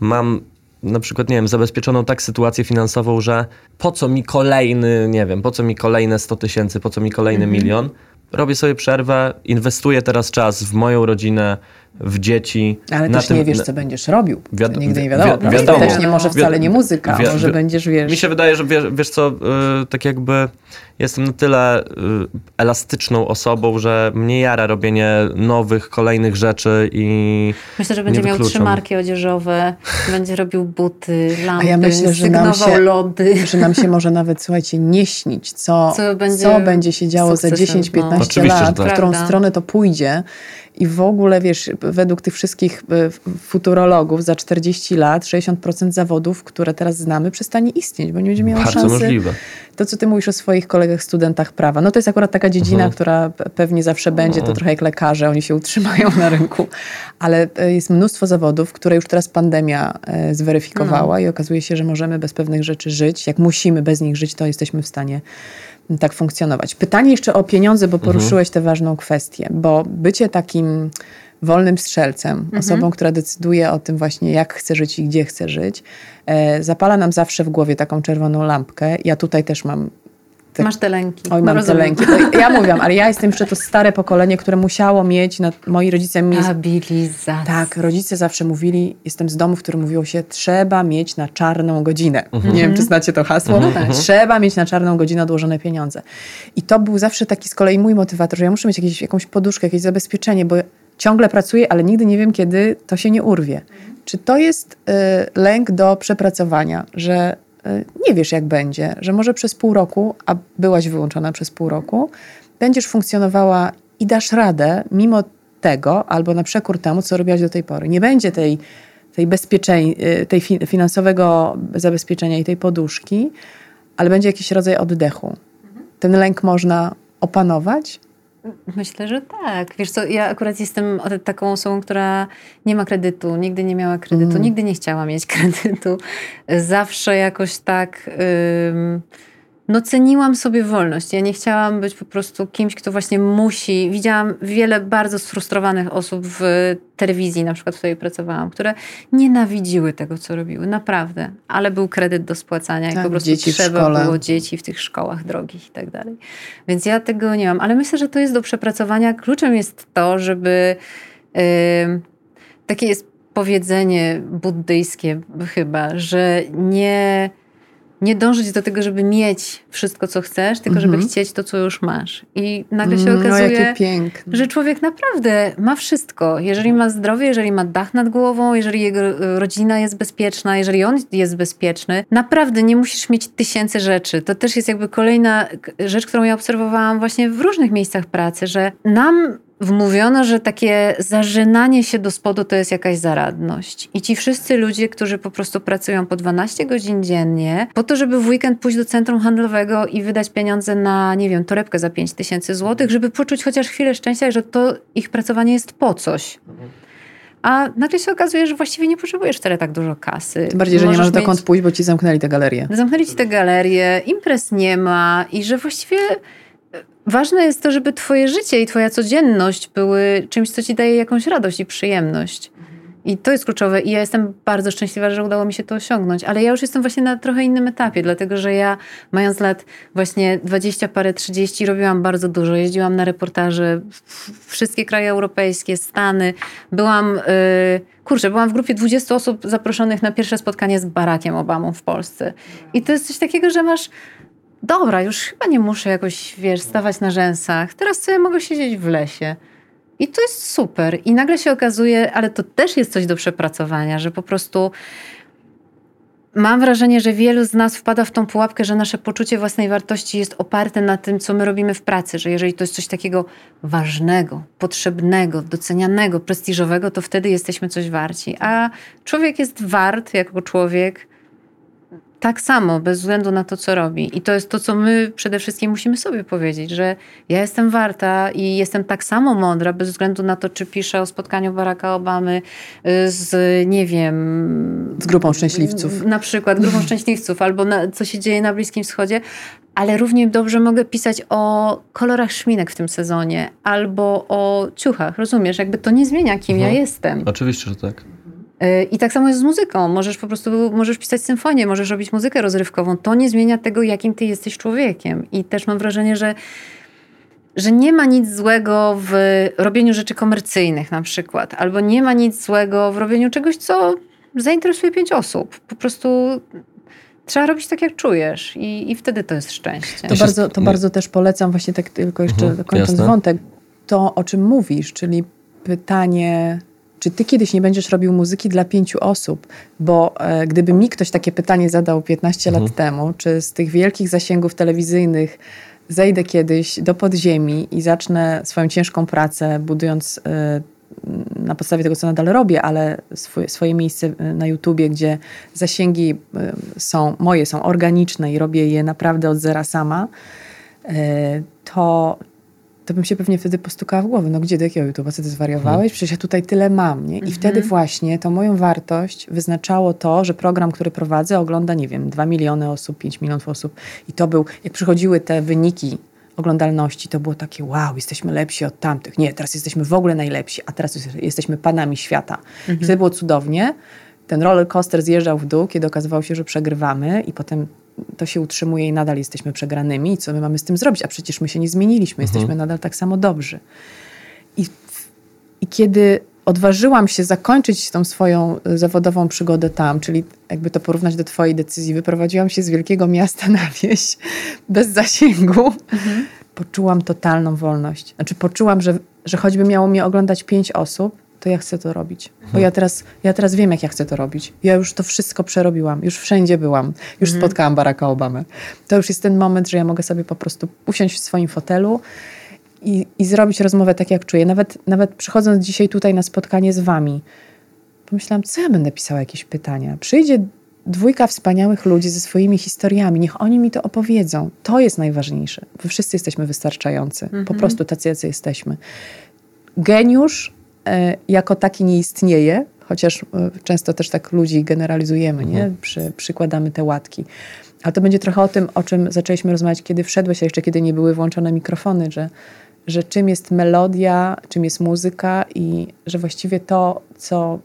mam na przykład, nie wiem, zabezpieczoną tak sytuację finansową, że po co mi kolejny, nie wiem, po co mi kolejne 100 tysięcy, po co mi kolejny Mhm. milion, robię sobie przerwę, inwestuję teraz czas w moją rodzinę, w dzieci. Ale na też tym- nie wiesz, co będziesz robił. Wiad- nigdy nie wi- wiadomo. wi- wiadomo. Też nie może wcale nie muzyka, Wi- może wi- będziesz, wiesz... Mi się wydaje, że wiesz, wiesz co, y, tak jakby jestem na tyle y, elastyczną osobą, że mnie jara robienie nowych, kolejnych rzeczy i Myślę, że będzie miał trzy marki odzieżowe, będzie robił buty, lampy, ja myślę, że nam się- lody. że nam się może nawet, słuchajcie, nie śnić, co, Co będzie co będzie się działo za sukcesem, 10-15 no. Lat, tak. w którą stronę to pójdzie. I w ogóle, wiesz, według tych wszystkich e, futurologów za 40 lat 60% zawodów, które teraz znamy, przestanie istnieć, bo nie będzie miało bardzo szansy. możliwe. To, co ty mówisz o swoich kolegach, studentach prawa, no to jest akurat taka dziedzina, Mhm. która pe- pewnie zawsze będzie, to trochę jak lekarze, oni się utrzymają na rynku, ale e, jest mnóstwo zawodów, które już teraz pandemia e, zweryfikowała i okazuje się, że możemy bez pewnych rzeczy żyć. Jak musimy bez nich żyć, to jesteśmy w stanie tak funkcjonować. Pytanie jeszcze o pieniądze, bo poruszyłeś tę ważną kwestię, bo bycie takim wolnym strzelcem, osobą, która decyduje o tym właśnie, jak chce żyć i gdzie chce żyć, e, zapala nam zawsze w głowie taką czerwoną lampkę. Ja tutaj też mam te... Masz te lęki. Oj, mam te lęki. Ja mówię, ale ja jestem jeszcze to stare pokolenie, które musiało mieć, na, moi rodzice... Mi... Stabilizacja. Tak, rodzice zawsze mówili, jestem z domu, w którym mówiło się, trzeba mieć na czarną godzinę. Mhm. Nie wiem, czy znacie to hasło. No tak. Trzeba mieć na czarną godzinę odłożone pieniądze. I to był zawsze taki z kolei mój motywator, że ja muszę mieć jakieś, jakąś poduszkę, jakieś zabezpieczenie, bo ciągle pracuję, ale nigdy nie wiem, kiedy to się nie urwie. Czy to jest y, lęk do przepracowania, że nie wiesz, jak będzie, że może przez pół roku, a byłaś wyłączona przez pół roku, będziesz funkcjonowała i dasz radę mimo tego, albo na przekór temu, co robiłaś do tej pory. Nie będzie tej, tej, bezpieczeń, y, tej fi finansowego zabezpieczenia i tej poduszki, ale będzie jakiś rodzaj oddechu. Ten lęk można opanować, Myślę, że tak. Wiesz co, ja akurat jestem taką osobą, która nie ma kredytu, nigdy nie miała kredytu, mm. nigdy nie chciała mieć kredytu. Zawsze jakoś tak no ceniłam sobie wolność. Ja nie chciałam być po prostu kimś, kto właśnie musi. Widziałam wiele bardzo sfrustrowanych osób w telewizji, na przykład w której pracowałam, które nienawidziły tego, co robiły, naprawdę. Ale był kredyt do spłacania tak, i po prostu trzeba było dzieci w tych szkołach drogich i tak dalej. Więc ja tego nie mam. Ale myślę, że to jest do przepracowania. Kluczem jest to, żeby yy, takie jest powiedzenie buddyjskie chyba, że nie nie dążyć do tego, żeby mieć wszystko, co chcesz, tylko żeby mhm. chcieć to, co już masz. I nagle się mm, okazuje, no, że człowiek naprawdę ma wszystko. Jeżeli ma zdrowie, jeżeli ma dach nad głową, jeżeli jego e, rodzina jest bezpieczna, jeżeli on jest bezpieczny, naprawdę nie musisz mieć tysięcy rzeczy. To też jest jakby kolejna rzecz, którą ja obserwowałam właśnie w różnych miejscach pracy, że nam wmówiono, że takie zażynanie się do spodu to jest jakaś zaradność. I ci wszyscy ludzie, którzy po prostu pracują po 12 godzin dziennie, po to, żeby w weekend pójść do centrum handlowego i wydać pieniądze na, nie wiem, torebkę za 5 tysięcy złotych, żeby poczuć chociaż chwilę szczęścia, że to ich pracowanie jest po coś. A nagle się okazuje, że właściwie nie potrzebujesz wcale tak dużo kasy. Tym bardziej, że Możesz nie masz dokąd pójść, bo ci zamknęli te galerie. Zamknęli ci te galerie, imprez nie ma i że właściwie Ważne jest to, żeby Twoje życie i Twoja codzienność były czymś, co Ci daje jakąś radość i przyjemność. I to jest kluczowe. I ja jestem bardzo szczęśliwa, że udało mi się to osiągnąć. Ale ja już jestem właśnie na trochę innym etapie, dlatego że ja, mając lat właśnie 20 parę, 30, robiłam bardzo dużo. Jeździłam na reportaże w wszystkie kraje europejskie, Stany. Byłam, yy, kurczę, byłam w grupie 20 osób zaproszonych na pierwsze spotkanie z Barackiem Obamą w Polsce. I to jest coś takiego, że masz dobra, już chyba nie muszę jakoś, wiesz, stawać na rzęsach. Teraz sobie mogę siedzieć w lesie. I to jest super. I nagle się okazuje, ale to też jest coś do przepracowania, że po prostu mam wrażenie, że wielu z nas wpada w tą pułapkę, że nasze poczucie własnej wartości jest oparte na tym, co my robimy w pracy, że jeżeli to jest coś takiego ważnego, potrzebnego, docenianego, prestiżowego, to wtedy jesteśmy coś warci. A człowiek jest wart jako człowiek tak samo, bez względu na to, co robi. I to jest to, co my przede wszystkim musimy sobie powiedzieć, że ja jestem warta i jestem tak samo mądra, bez względu na to, czy piszę o spotkaniu Baracka Obamy y, z, nie wiem... Z grupą szczęśliwców. Na przykład grupą szczęśliwców, albo na, co się dzieje na Bliskim Wschodzie, ale równie dobrze mogę pisać o kolorach szminek w tym sezonie, albo o ciuchach, rozumiesz? Jakby to nie zmienia, kim mhm. ja jestem. Oczywiście, że tak. I tak samo jest z muzyką. Możesz po prostu możesz pisać symfonię, możesz robić muzykę rozrywkową. To nie zmienia tego, jakim ty jesteś człowiekiem. I też mam wrażenie, że, że nie ma nic złego w robieniu rzeczy komercyjnych na przykład, albo nie ma nic złego w robieniu czegoś, co zainteresuje pięć osób. Po prostu trzeba robić tak, jak czujesz i, i wtedy to jest szczęście. To, bardzo, to bardzo też polecam, właśnie tak tylko jeszcze mhm, kończąc jasne. wątek, to o czym mówisz, czyli pytanie czy ty kiedyś nie będziesz robił muzyki dla pięciu osób? Bo e, gdyby mi ktoś takie pytanie zadał 15 mhm. lat temu, czy z tych wielkich zasięgów telewizyjnych zejdę kiedyś do podziemi i zacznę swoją ciężką pracę, budując e, na podstawie tego, co nadal robię, ale swoje, swoje miejsce e, na YouTubie, gdzie zasięgi e, są moje, są organiczne i robię je naprawdę od zera sama, e, to, to bym się pewnie wtedy postukała w głowę. No gdzie, do jakiego YouTube'a? Co ty zwariowałeś? Hmm. Przecież ja tutaj tyle mam, nie? I mhm. wtedy właśnie to moją wartość wyznaczało to, że program, który prowadzę ogląda, nie wiem, 2 miliony osób, 5 milionów osób. I to był, jak przychodziły te wyniki oglądalności, to było takie wow, jesteśmy lepsi od tamtych. Nie, teraz jesteśmy w ogóle najlepsi, a teraz jesteśmy panami świata. Mhm. I wtedy było cudownie. Ten roller coaster zjeżdżał w dół, kiedy okazywało się, że przegrywamy i potem to się utrzymuje i nadal jesteśmy przegranymi. Co my mamy z tym zrobić? A przecież my się nie zmieniliśmy, mhm. jesteśmy nadal tak samo dobrzy. I, I kiedy odważyłam się zakończyć tą swoją y, zawodową przygodę tam, czyli jakby to porównać do twojej decyzji, wyprowadziłam się z wielkiego miasta na wieś bez zasięgu, mhm. poczułam totalną wolność. Znaczy poczułam, że, że choćby miało mnie oglądać pięć osób, to ja chcę to robić. Mhm. Bo ja teraz, ja teraz wiem, jak ja chcę to robić. Ja już to wszystko przerobiłam, już wszędzie byłam, już mhm. spotkałam Baracka Obamę. To już jest ten moment, że ja mogę sobie po prostu usiąść w swoim fotelu i, i zrobić rozmowę tak, jak czuję. Nawet, nawet przychodząc dzisiaj tutaj na spotkanie z wami, pomyślałam, co ja będę pisała jakieś pytania. Przyjdzie dwójka wspaniałych ludzi ze swoimi historiami, niech oni mi to opowiedzą. To jest najważniejsze. Wy wszyscy jesteśmy wystarczający. Po mhm. prostu tacy, jacy jesteśmy. Geniusz jako taki nie istnieje, chociaż e, często też tak ludzi generalizujemy, nie? Mhm. Przy, przykładamy te łatki. Ale to będzie trochę o tym, o czym zaczęliśmy rozmawiać, kiedy wszedłeś, a jeszcze kiedy nie były włączone mikrofony, że że czym jest melodia, czym jest muzyka i że właściwie to, co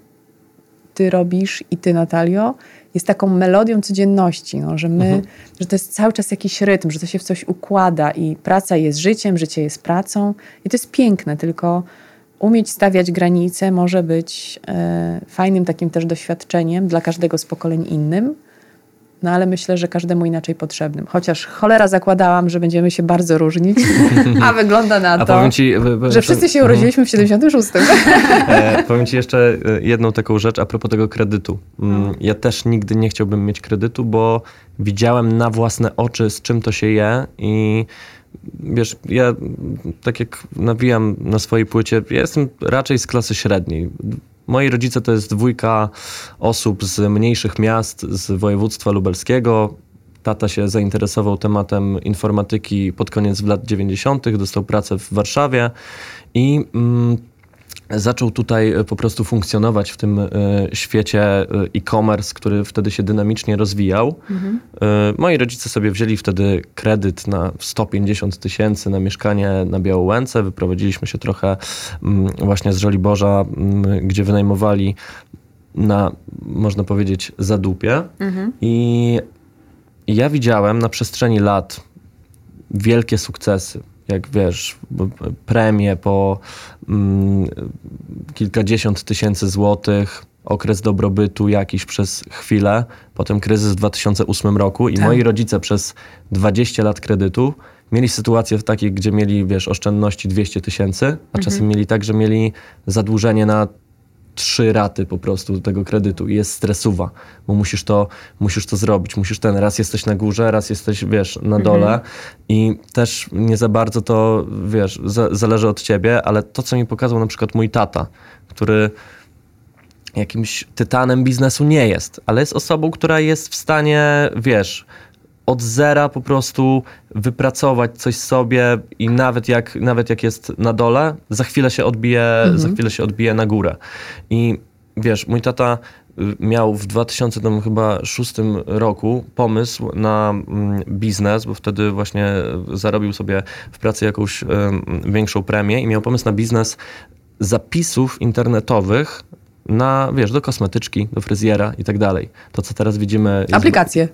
ty robisz i ty, Natalio, jest taką melodią codzienności, no, że my, mhm. że to jest cały czas jakiś rytm, że to się w coś układa i praca jest życiem, życie jest pracą i to jest piękne, tylko umieć stawiać granice może być e, fajnym takim też doświadczeniem dla każdego z pokoleń innym, no ale myślę, że każdemu inaczej potrzebnym. Chociaż cholera zakładałam, że będziemy się bardzo różnić, a wygląda na to, ci, że wszyscy się urodziliśmy w 76. e, powiem ci jeszcze e, jedną taką rzecz a propos tego kredytu. Mm, no. Ja też nigdy nie chciałbym mieć kredytu, bo widziałem na własne oczy, z czym to się je i wiesz, ja tak jak nawijam na swojej płycie, ja jestem raczej z klasy średniej Moi rodzice to jest dwójka osób z mniejszych miast z województwa lubelskiego. Tata się zainteresował tematem informatyki pod koniec lat 90., dostał pracę w Warszawie i mm, zaczął tutaj e, po prostu funkcjonować w tym e, świecie e, e-commerce, który wtedy się dynamicznie rozwijał. Mhm. Moi rodzice sobie wzięli wtedy kredyt na 150 tysięcy na mieszkanie na Białołęce. Wyprowadziliśmy się trochę mm, właśnie z Żoliborza, mm, gdzie wynajmowali na, można powiedzieć, zadupie. Mhm. I ja widziałem na przestrzeni lat wielkie sukcesy jak wiesz, premie po mm, kilkadziesiąt tysięcy złotych, okres dobrobytu jakiś przez chwilę, potem kryzys w 2008 roku i tak. moi rodzice przez 20 lat kredytu mieli sytuację w takiej, gdzie mieli, wiesz, oszczędności 200 tysięcy, a mhm. czasem mieli tak, że mieli zadłużenie na trzy raty po prostu tego kredytu i jest stresuwa, bo musisz to, musisz to zrobić, musisz ten, raz jesteś na górze, raz jesteś, wiesz, na dole mhm. i też nie za bardzo to, wiesz, za, zależy od ciebie, ale to, co mi pokazał na przykład mój tata, który jakimś tytanem biznesu nie jest, ale jest osobą, która jest w stanie, wiesz, od zera po prostu wypracować coś sobie i nawet jak, nawet jak jest na dole, za chwilę się odbije, mhm. za chwilę się odbije na górę. I wiesz, mój tata y, miał w 2006 roku pomysł na mm, biznes, bo wtedy właśnie zarobił sobie w pracy jakąś większą premię i miał pomysł na biznes zapisów internetowych na, wiesz, do kosmetyczki, do fryzjera i tak dalej. To, co teraz widzimy... Aplikacje.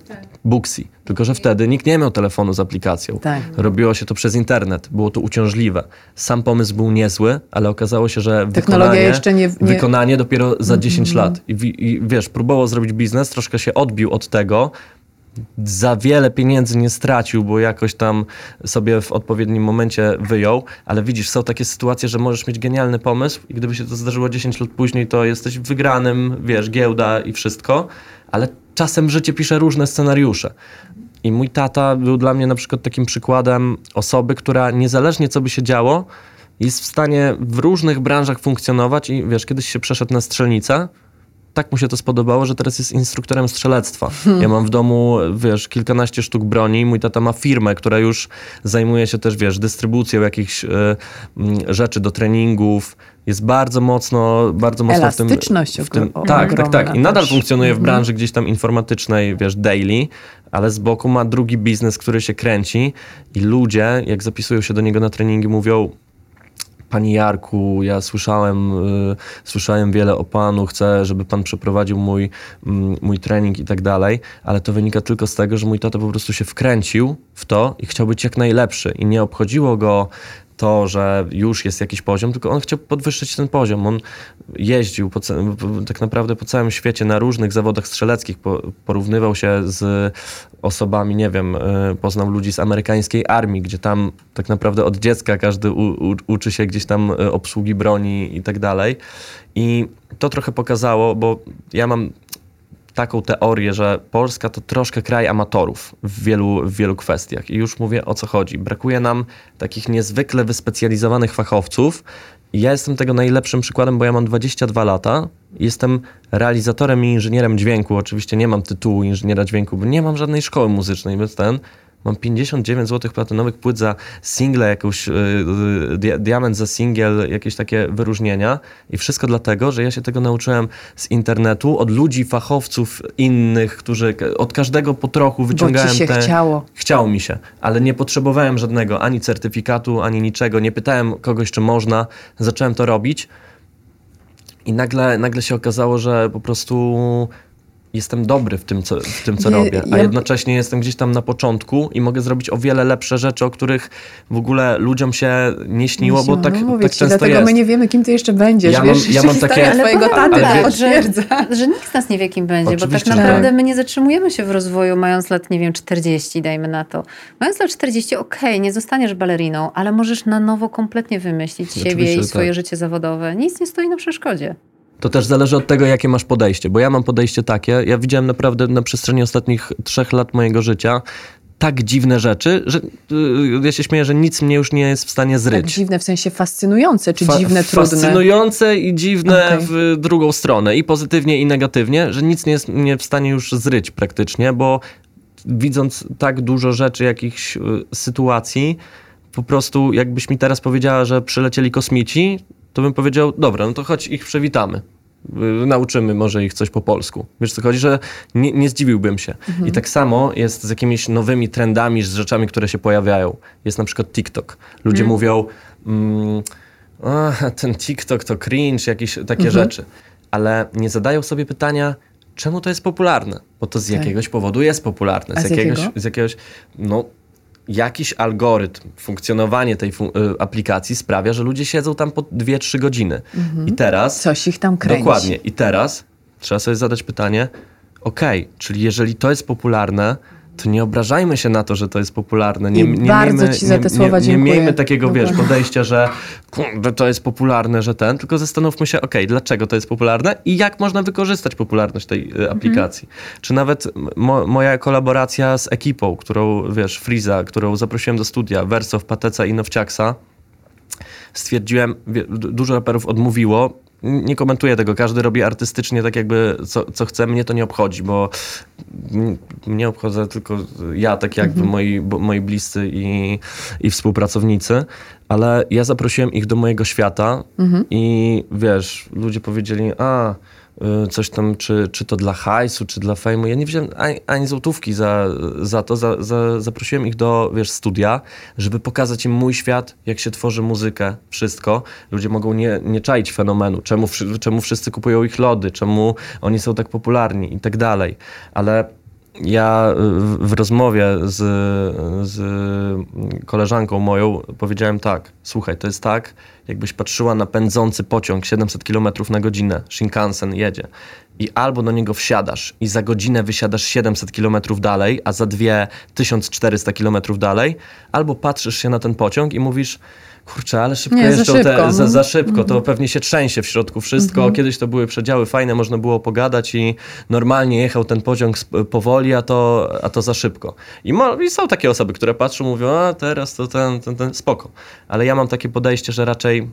Booksy. Tylko, że wtedy nikt nie miał telefonu z aplikacją. Tak. Robiło się to przez internet. Było to uciążliwe. Sam pomysł był niezły, ale okazało się, że Technologia wykonanie, jeszcze nie, nie... wykonanie dopiero za 10 mm -hmm. lat. I, I wiesz, próbował zrobić biznes, troszkę się odbił od tego, za wiele pieniędzy nie stracił, bo jakoś tam sobie w odpowiednim momencie wyjął, ale widzisz, są takie sytuacje, że możesz mieć genialny pomysł i gdyby się to zdarzyło 10 lat później, to jesteś wygranym, wiesz, giełda i wszystko, ale czasem życie pisze różne scenariusze. I mój tata był dla mnie na przykład takim przykładem osoby, która niezależnie co by się działo, jest w stanie w różnych branżach funkcjonować i wiesz, kiedyś się przeszedł na strzelnicę, tak mu się to spodobało, że teraz jest instruktorem strzelectwa. Hmm. Ja mam w domu, wiesz, kilkanaście sztuk broni. Mój tata ma firmę, która już zajmuje się też, wiesz, dystrybucją jakichś y, y, rzeczy do treningów. Jest bardzo mocno, bardzo mocno w tym... W tym tak, tak, tak. I nadal funkcjonuje w mhm. branży gdzieś tam informatycznej, wiesz, daily, ale z boku ma drugi biznes, który się kręci i ludzie, jak zapisują się do niego na treningi, mówią Panie Jarku, ja słyszałem, y, słyszałem wiele o Panu, chcę, żeby Pan przeprowadził mój, mm, mój trening i tak dalej, ale to wynika tylko z tego, że mój tata po prostu się wkręcił w to i chciał być jak najlepszy. I nie obchodziło go to, że już jest jakiś poziom, tylko on chciał podwyższyć ten poziom. On jeździł po, tak naprawdę po całym świecie na różnych zawodach strzeleckich, porównywał się z osobami, nie wiem, e, poznał ludzi z amerykańskiej armii, gdzie tam tak naprawdę od dziecka każdy u, u, uczy się gdzieś tam e, obsługi broni i tak dalej. I to trochę pokazało, bo ja mam taką teorię, że Polska to troszkę kraj amatorów w wielu, w wielu kwestiach. I już mówię o co chodzi. Brakuje nam takich niezwykle wyspecjalizowanych fachowców. Ja jestem tego najlepszym przykładem, bo ja mam 22 lata. Jestem realizatorem i inżynierem dźwięku. Oczywiście nie mam tytułu inżyniera dźwięku, bo nie mam żadnej szkoły muzycznej, więc ten Mam 59 zł platynowych płyt za single, jakąś yy, diament za singiel, jakieś takie wyróżnienia. I wszystko dlatego, że ja się tego nauczyłem z internetu, od ludzi, fachowców innych, którzy od każdego po trochu wyciągałem Bo ci się te... chciało. Chciało mi się, ale nie potrzebowałem żadnego ani certyfikatu, ani niczego. Nie pytałem kogoś, czy można. Zacząłem to robić. I nagle, nagle się okazało, że po prostu jestem dobry w tym, co, w tym, co robię, a ja... jednocześnie jestem gdzieś tam na początku i mogę zrobić o wiele lepsze rzeczy, o których w ogóle ludziom się nie śniło, bo tak, no, tak często dlatego jest. my nie wiemy, kim ty jeszcze będziesz. Ja wiesz, mam, ja mam takie... twojego taty ale, że, że nikt z nas nie wie, kim będzie, Oczywiście, bo tak naprawdę my nie zatrzymujemy się w rozwoju mając lat, nie wiem, 40, dajmy na to. Mając lat 40, okej, okay, nie zostaniesz baleriną, ale możesz na nowo kompletnie wymyślić Oczywiście, siebie i swoje tak. życie zawodowe. Nic nie stoi na przeszkodzie. To też zależy od tego, jakie masz podejście, bo ja mam podejście takie, ja widziałem naprawdę na przestrzeni ostatnich trzech lat mojego życia tak dziwne rzeczy, że yy, ja się śmieję, że nic mnie już nie jest w stanie zryć. Tak dziwne w sensie fascynujące, czy Fa dziwne, trudne? Fascynujące i dziwne okay. w drugą stronę, i pozytywnie, i negatywnie, że nic nie jest mnie w stanie już zryć praktycznie, bo widząc tak dużo rzeczy, jakichś yy, sytuacji, po prostu jakbyś mi teraz powiedziała, że przylecieli kosmici, to bym powiedział, dobra, no to choć ich przewitamy. Y, nauczymy może ich coś po polsku. Wiesz co chodzi, że nie, nie zdziwiłbym się. Mhm. I tak samo jest z jakimiś nowymi trendami, z rzeczami, które się pojawiają. Jest na przykład TikTok. Ludzie mhm. mówią, mm, ten TikTok to cringe, jakieś takie mhm. rzeczy. Ale nie zadają sobie pytania, czemu to jest popularne? Bo to z tak. jakiegoś powodu jest popularne. Z, z jakiegoś, jakiego? z jakiegoś, no jakiś algorytm, funkcjonowanie tej fun y, aplikacji sprawia, że ludzie siedzą tam po 2-3 godziny. Mhm. I teraz. Coś ich tam kręci. Dokładnie. I teraz trzeba sobie zadać pytanie: OK, czyli jeżeli to jest popularne, to nie obrażajmy się na to, że to jest popularne. Nie, nie bardzo miejmy, ci za te słowa nie, nie, miejmy takiego, wiesz, podejścia, że to jest popularne, że ten, tylko zastanówmy się, ok, dlaczego to jest popularne i jak można wykorzystać popularność tej y, aplikacji. Mhm. Czy nawet mo, moja kolaboracja z ekipą, którą, wiesz, Friza, którą zaprosiłem do studia, Wersow, Pateca i Nowciaksa, stwierdziłem, dużo raperów odmówiło, nie komentuję tego. Każdy robi artystycznie tak jakby co, co chce. Mnie to nie obchodzi, bo mnie obchodzę tylko ja, tak jakby mhm. moi, moi bliscy i, i współpracownicy. Ale ja zaprosiłem ich do mojego świata mhm. i wiesz, ludzie powiedzieli, a coś tam, czy, czy to dla hajsu, czy dla fejmu. Ja nie wziąłem ani, ani złotówki za, za to. Za, za, zaprosiłem ich do, wiesz, studia, żeby pokazać im mój świat, jak się tworzy muzykę, wszystko. Ludzie mogą nie, nie czaić fenomenu, czemu, czemu wszyscy kupują ich lody, czemu oni są tak popularni i tak dalej. Ale ja w, w rozmowie z, z koleżanką moją powiedziałem tak, słuchaj, to jest tak, jakbyś patrzyła na pędzący pociąg 700 km na godzinę, Shinkansen jedzie i albo do niego wsiadasz i za godzinę wysiadasz 700 km dalej, a za dwie 1400 km dalej, albo patrzysz się na ten pociąg i mówisz kurczę, ale szybko nie, jeżdżą za szybko, te, za, za szybko to mhm. pewnie się trzęsie w środku wszystko. Mhm. Kiedyś to były przedziały fajne, można było pogadać i normalnie jechał ten pociąg powoli, a to, a to za szybko. I, mo, I są takie osoby, które patrzą, mówią, a teraz to ten, ten, ten, spoko. Ale ja mam takie podejście, że raczej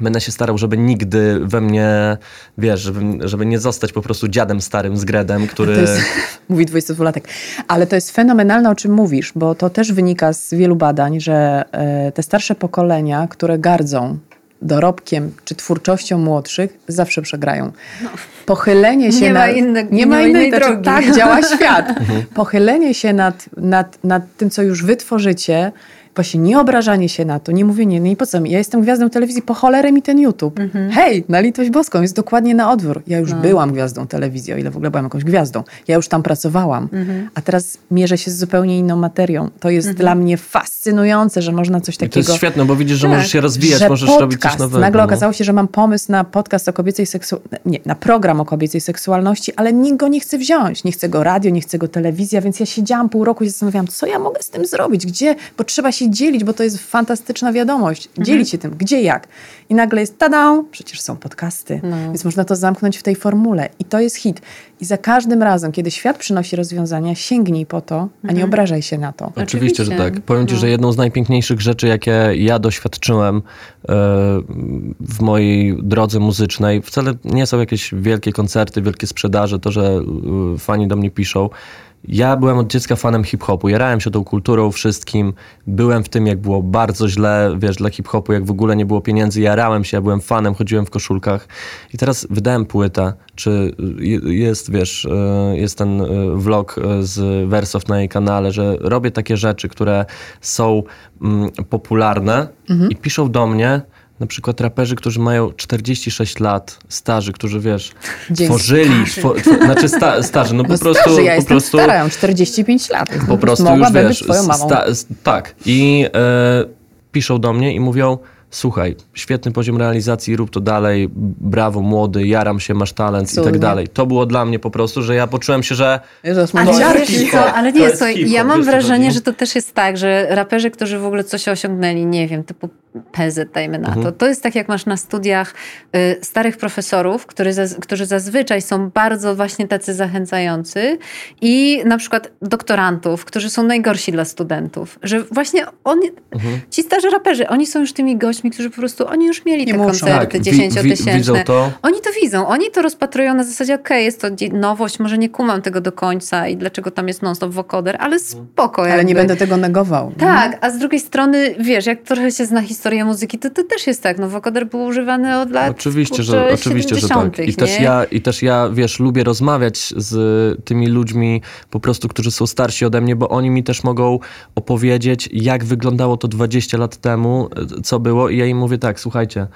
będę się starał, żeby nigdy we mnie, wiesz, żeby, żeby nie zostać po prostu dziadem starym z gredem, który... To jest, mówi 22-latek. Ale to jest fenomenalne, o czym mówisz, bo to też wynika z wielu badań, że e, te starsze pokolenia, które gardzą dorobkiem czy twórczością młodszych, zawsze przegrają. No. Pochylenie się nie nad... Ma inne, nie, nie ma innej, innej drogi. Tak działa świat. Mhm. Pochylenie się nad, nad, nad tym, co już wytworzycie, Właśnie nie obrażanie się na to, nie mówienie, no i po co mi? Ja jestem gwiazdą telewizji, po cholerę mi ten YouTube. Mhm. Hej, na litość boską, jest dokładnie na odwrót. Ja już byłam gwiazdą telewizji, o ile w ogóle byłam jakąś gwiazdą. Ja już tam pracowałam, Mhm. a teraz mierzę się z zupełnie inną materią. To jest dla mnie fascynujące, że można coś I to takiego... jest świetne, bo widzisz, że Tak. możesz się rozwijać, że możesz podcast, robić coś nowego. Nagle no. okazało się, że mam pomysł na podcast o kobiecej seksualności, nie, na program o kobiecej seksualności, ale nikt go nie chce wziąć. Nie chce go radio, nie chce go telewizja, więc ja siedziałam pół roku i zastanawiałam, co ja mogę z tym zrobić, gdzie, bo trzeba się dzielić, bo to jest fantastyczna wiadomość. Mhm. Dzielić się tym, gdzie, jak. I nagle jest, tada, przecież są podcasty, No. więc można to zamknąć w tej formule. I to jest hit. I za każdym razem, kiedy świat przynosi rozwiązania, sięgnij po to, a Mhm. nie obrażaj się na to. Oczywiście, że Oczywiście. tak. Powiem ci, No. że jedną z najpiękniejszych rzeczy, jakie ja doświadczyłem e, w mojej drodze muzycznej, wcale nie są jakieś wielkie koncerty, wielkie sprzedaże, to, że e, fani do mnie piszą. Ja byłem od dziecka fanem hip-hopu, jarałem się tą kulturą, wszystkim. Byłem w tym, jak było bardzo źle, wiesz, dla hip-hopu, jak w ogóle nie było pieniędzy, jarałem się, ja byłem fanem, chodziłem w koszulkach. I teraz wydałem płytę, czy je- jest, wiesz, e, jest ten vlog z Wersow na jej kanale, że robię takie rzeczy, które są mm, popularne i piszą do mnie na przykład raperzy, którzy mają 46 lat, starzy, którzy, wiesz, Dzięki. tworzyli, two, two, znaczy sta, starzy, no po No prostu... starzy, ja po prostu, stara, ja mam 45 lat. po prostu już wiesz, być twoją mamą. sta- s- tak. I e, piszą do mnie i mówią, słuchaj, świetny poziom realizacji, rób to dalej, brawo, młody, jaram się, masz talent i tak dalej. To było dla mnie po prostu, że ja poczułem się, że Jezus, Ale, To jest wiesz co, ale To nie, jest słuchaj, hip-hop, ja mam co wrażenie, że to też jest tak, że raperzy, którzy w ogóle coś osiągnęli, nie wiem, typu PZ, dajmy na to. To jest tak, jak masz na studiach y, starych profesorów, który zaz, którzy zazwyczaj są bardzo właśnie tacy zachęcający i na przykład doktorantów, którzy są najgorsi dla studentów. Że właśnie oni, ci starzy raperzy, oni są już tymi gośćmi, którzy po prostu, oni już mieli Nie te muszą. koncerty Tak, wi- wi- dziesięciotysięczne. widzą to. Oni to widzą, oni to rozpatrują na zasadzie, okej, jest to nowość, może nie kumam tego do końca i dlaczego tam jest non-stop wokoder, ale spoko. Ale jakby. nie będę tego negował. Tak, a z drugiej strony, wiesz, jak trochę się zna historię muzyki, to to też jest tak, no wokoder był używany od lat Oczywiście, że, kurczę, oczywiście, że tak. 70., I też, ja, I też ja, wiesz, lubię rozmawiać z tymi ludźmi po prostu, którzy są starsi ode mnie, bo oni mi też mogą opowiedzieć, jak wyglądało to 20 lat temu, co było i ja im mówię tak, słuchajcie,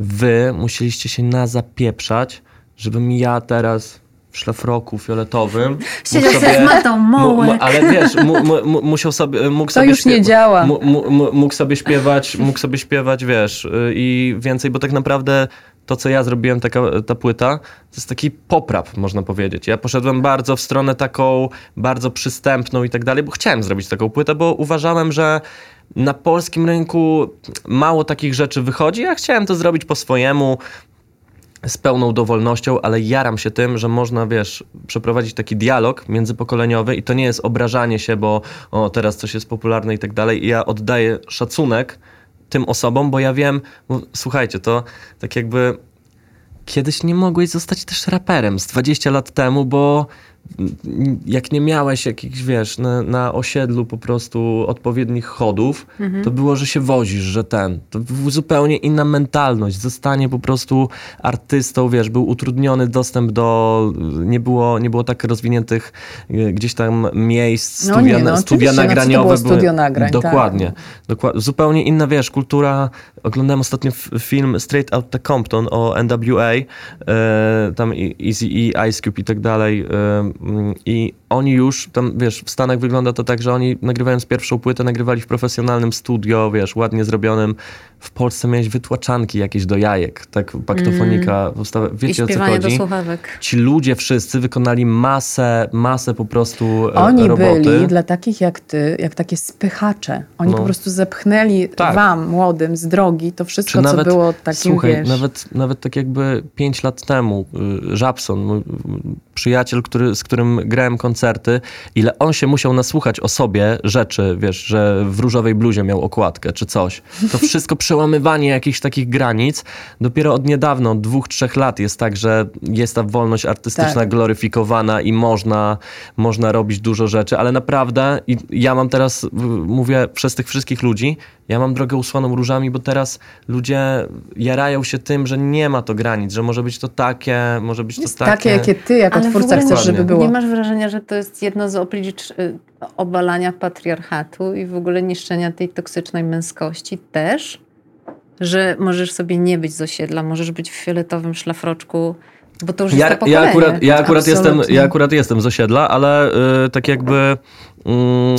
wy musieliście się na zapieprzać, żebym ja teraz w szlafroku fioletowym Siedział sobie z Matą Mołek. ale wiesz, mu, mu, mu, musiał sobie, mógł To sobie już nie działa. Mógł sobie śpiewać, mógł sobie śpiewać, wiesz, y, i więcej, bo tak naprawdę to, co ja zrobiłem, taka, ta płyta, to jest taki popraw, można powiedzieć. Ja poszedłem bardzo w stronę taką, bardzo przystępną i tak dalej, bo chciałem zrobić taką płytę, bo uważałem, że na polskim rynku mało takich rzeczy wychodzi, a chciałem to zrobić po swojemu, z pełną dowolnością, ale jaram się tym, że można, wiesz, przeprowadzić taki dialog międzypokoleniowy i to nie jest obrażanie się, bo o, teraz coś jest popularne i tak dalej. I ja oddaję szacunek tym osobom, bo ja wiem, bo, słuchajcie, to tak jakby kiedyś nie mogłeś zostać też raperem z 20 lat temu, bo jak nie miałeś jakichś, wiesz, na, na osiedlu po prostu odpowiednich chodów, to było, że się wozisz, że ten. To zupełnie inna mentalność. Zostanie po prostu artystą, wiesz, był utrudniony dostęp do, nie było, nie było tak rozwiniętych e, gdzieś tam miejsc, No studia, nie, no studia no nagraniowe. było studio nagrań, tak. Dokładnie. Dokładnie. Zupełnie inna, wiesz, kultura. Oglądałem ostatnio film Straight Outta Compton o NWA, e, tam Easy E, Ice Cube i tak dalej. e, I oni już, tam wiesz, w Stanach wygląda to tak, że oni nagrywając pierwszą płytę, nagrywali w profesjonalnym studio, wiesz, ładnie zrobionym. W Polsce miałeś wytłaczanki jakieś do jajek, tak, paktofonika. Mm. I Wiecie o co chodzi? słuchawek. Ci ludzie wszyscy wykonali masę, masę po prostu e, Oni roboty. byli dla takich jak ty, jak takie spychacze. Oni No. po prostu zepchnęli Tak. wam, młodym, z drogi to wszystko, Czy nawet, co było takim, słuchaj, wiesz... nawet, nawet tak jakby pięć lat temu y, Żabson, mój przyjaciel, który, z którym grałem koncerty, ile on się musiał nasłuchać o sobie rzeczy, wiesz, że w różowej bluzie miał okładkę czy coś. To wszystko przełamywanie jakichś takich granic. Dopiero od niedawna, od dwóch, trzech lat jest tak, że jest ta wolność artystyczna Tak. gloryfikowana i można, można robić dużo rzeczy, ale naprawdę i ja mam teraz, mówię przez tych wszystkich ludzi, ja mam drogę usłaną różami, bo teraz ludzie jarają się tym, że nie ma to granic, że może być to takie, może być to jest takie. takie, jakie ty jako Ale twórca chcesz, żeby było. Nie masz wrażenia, że to jest jedno z oblicz y, obalania patriarchatu i w ogóle niszczenia tej toksycznej męskości też? Że możesz sobie nie być z osiedla, możesz być w fioletowym szlafroczku, bo to już jest Ja, to ja akurat, ja, akurat jestem, ja akurat jestem z osiedla, ale y, tak jakby... mm,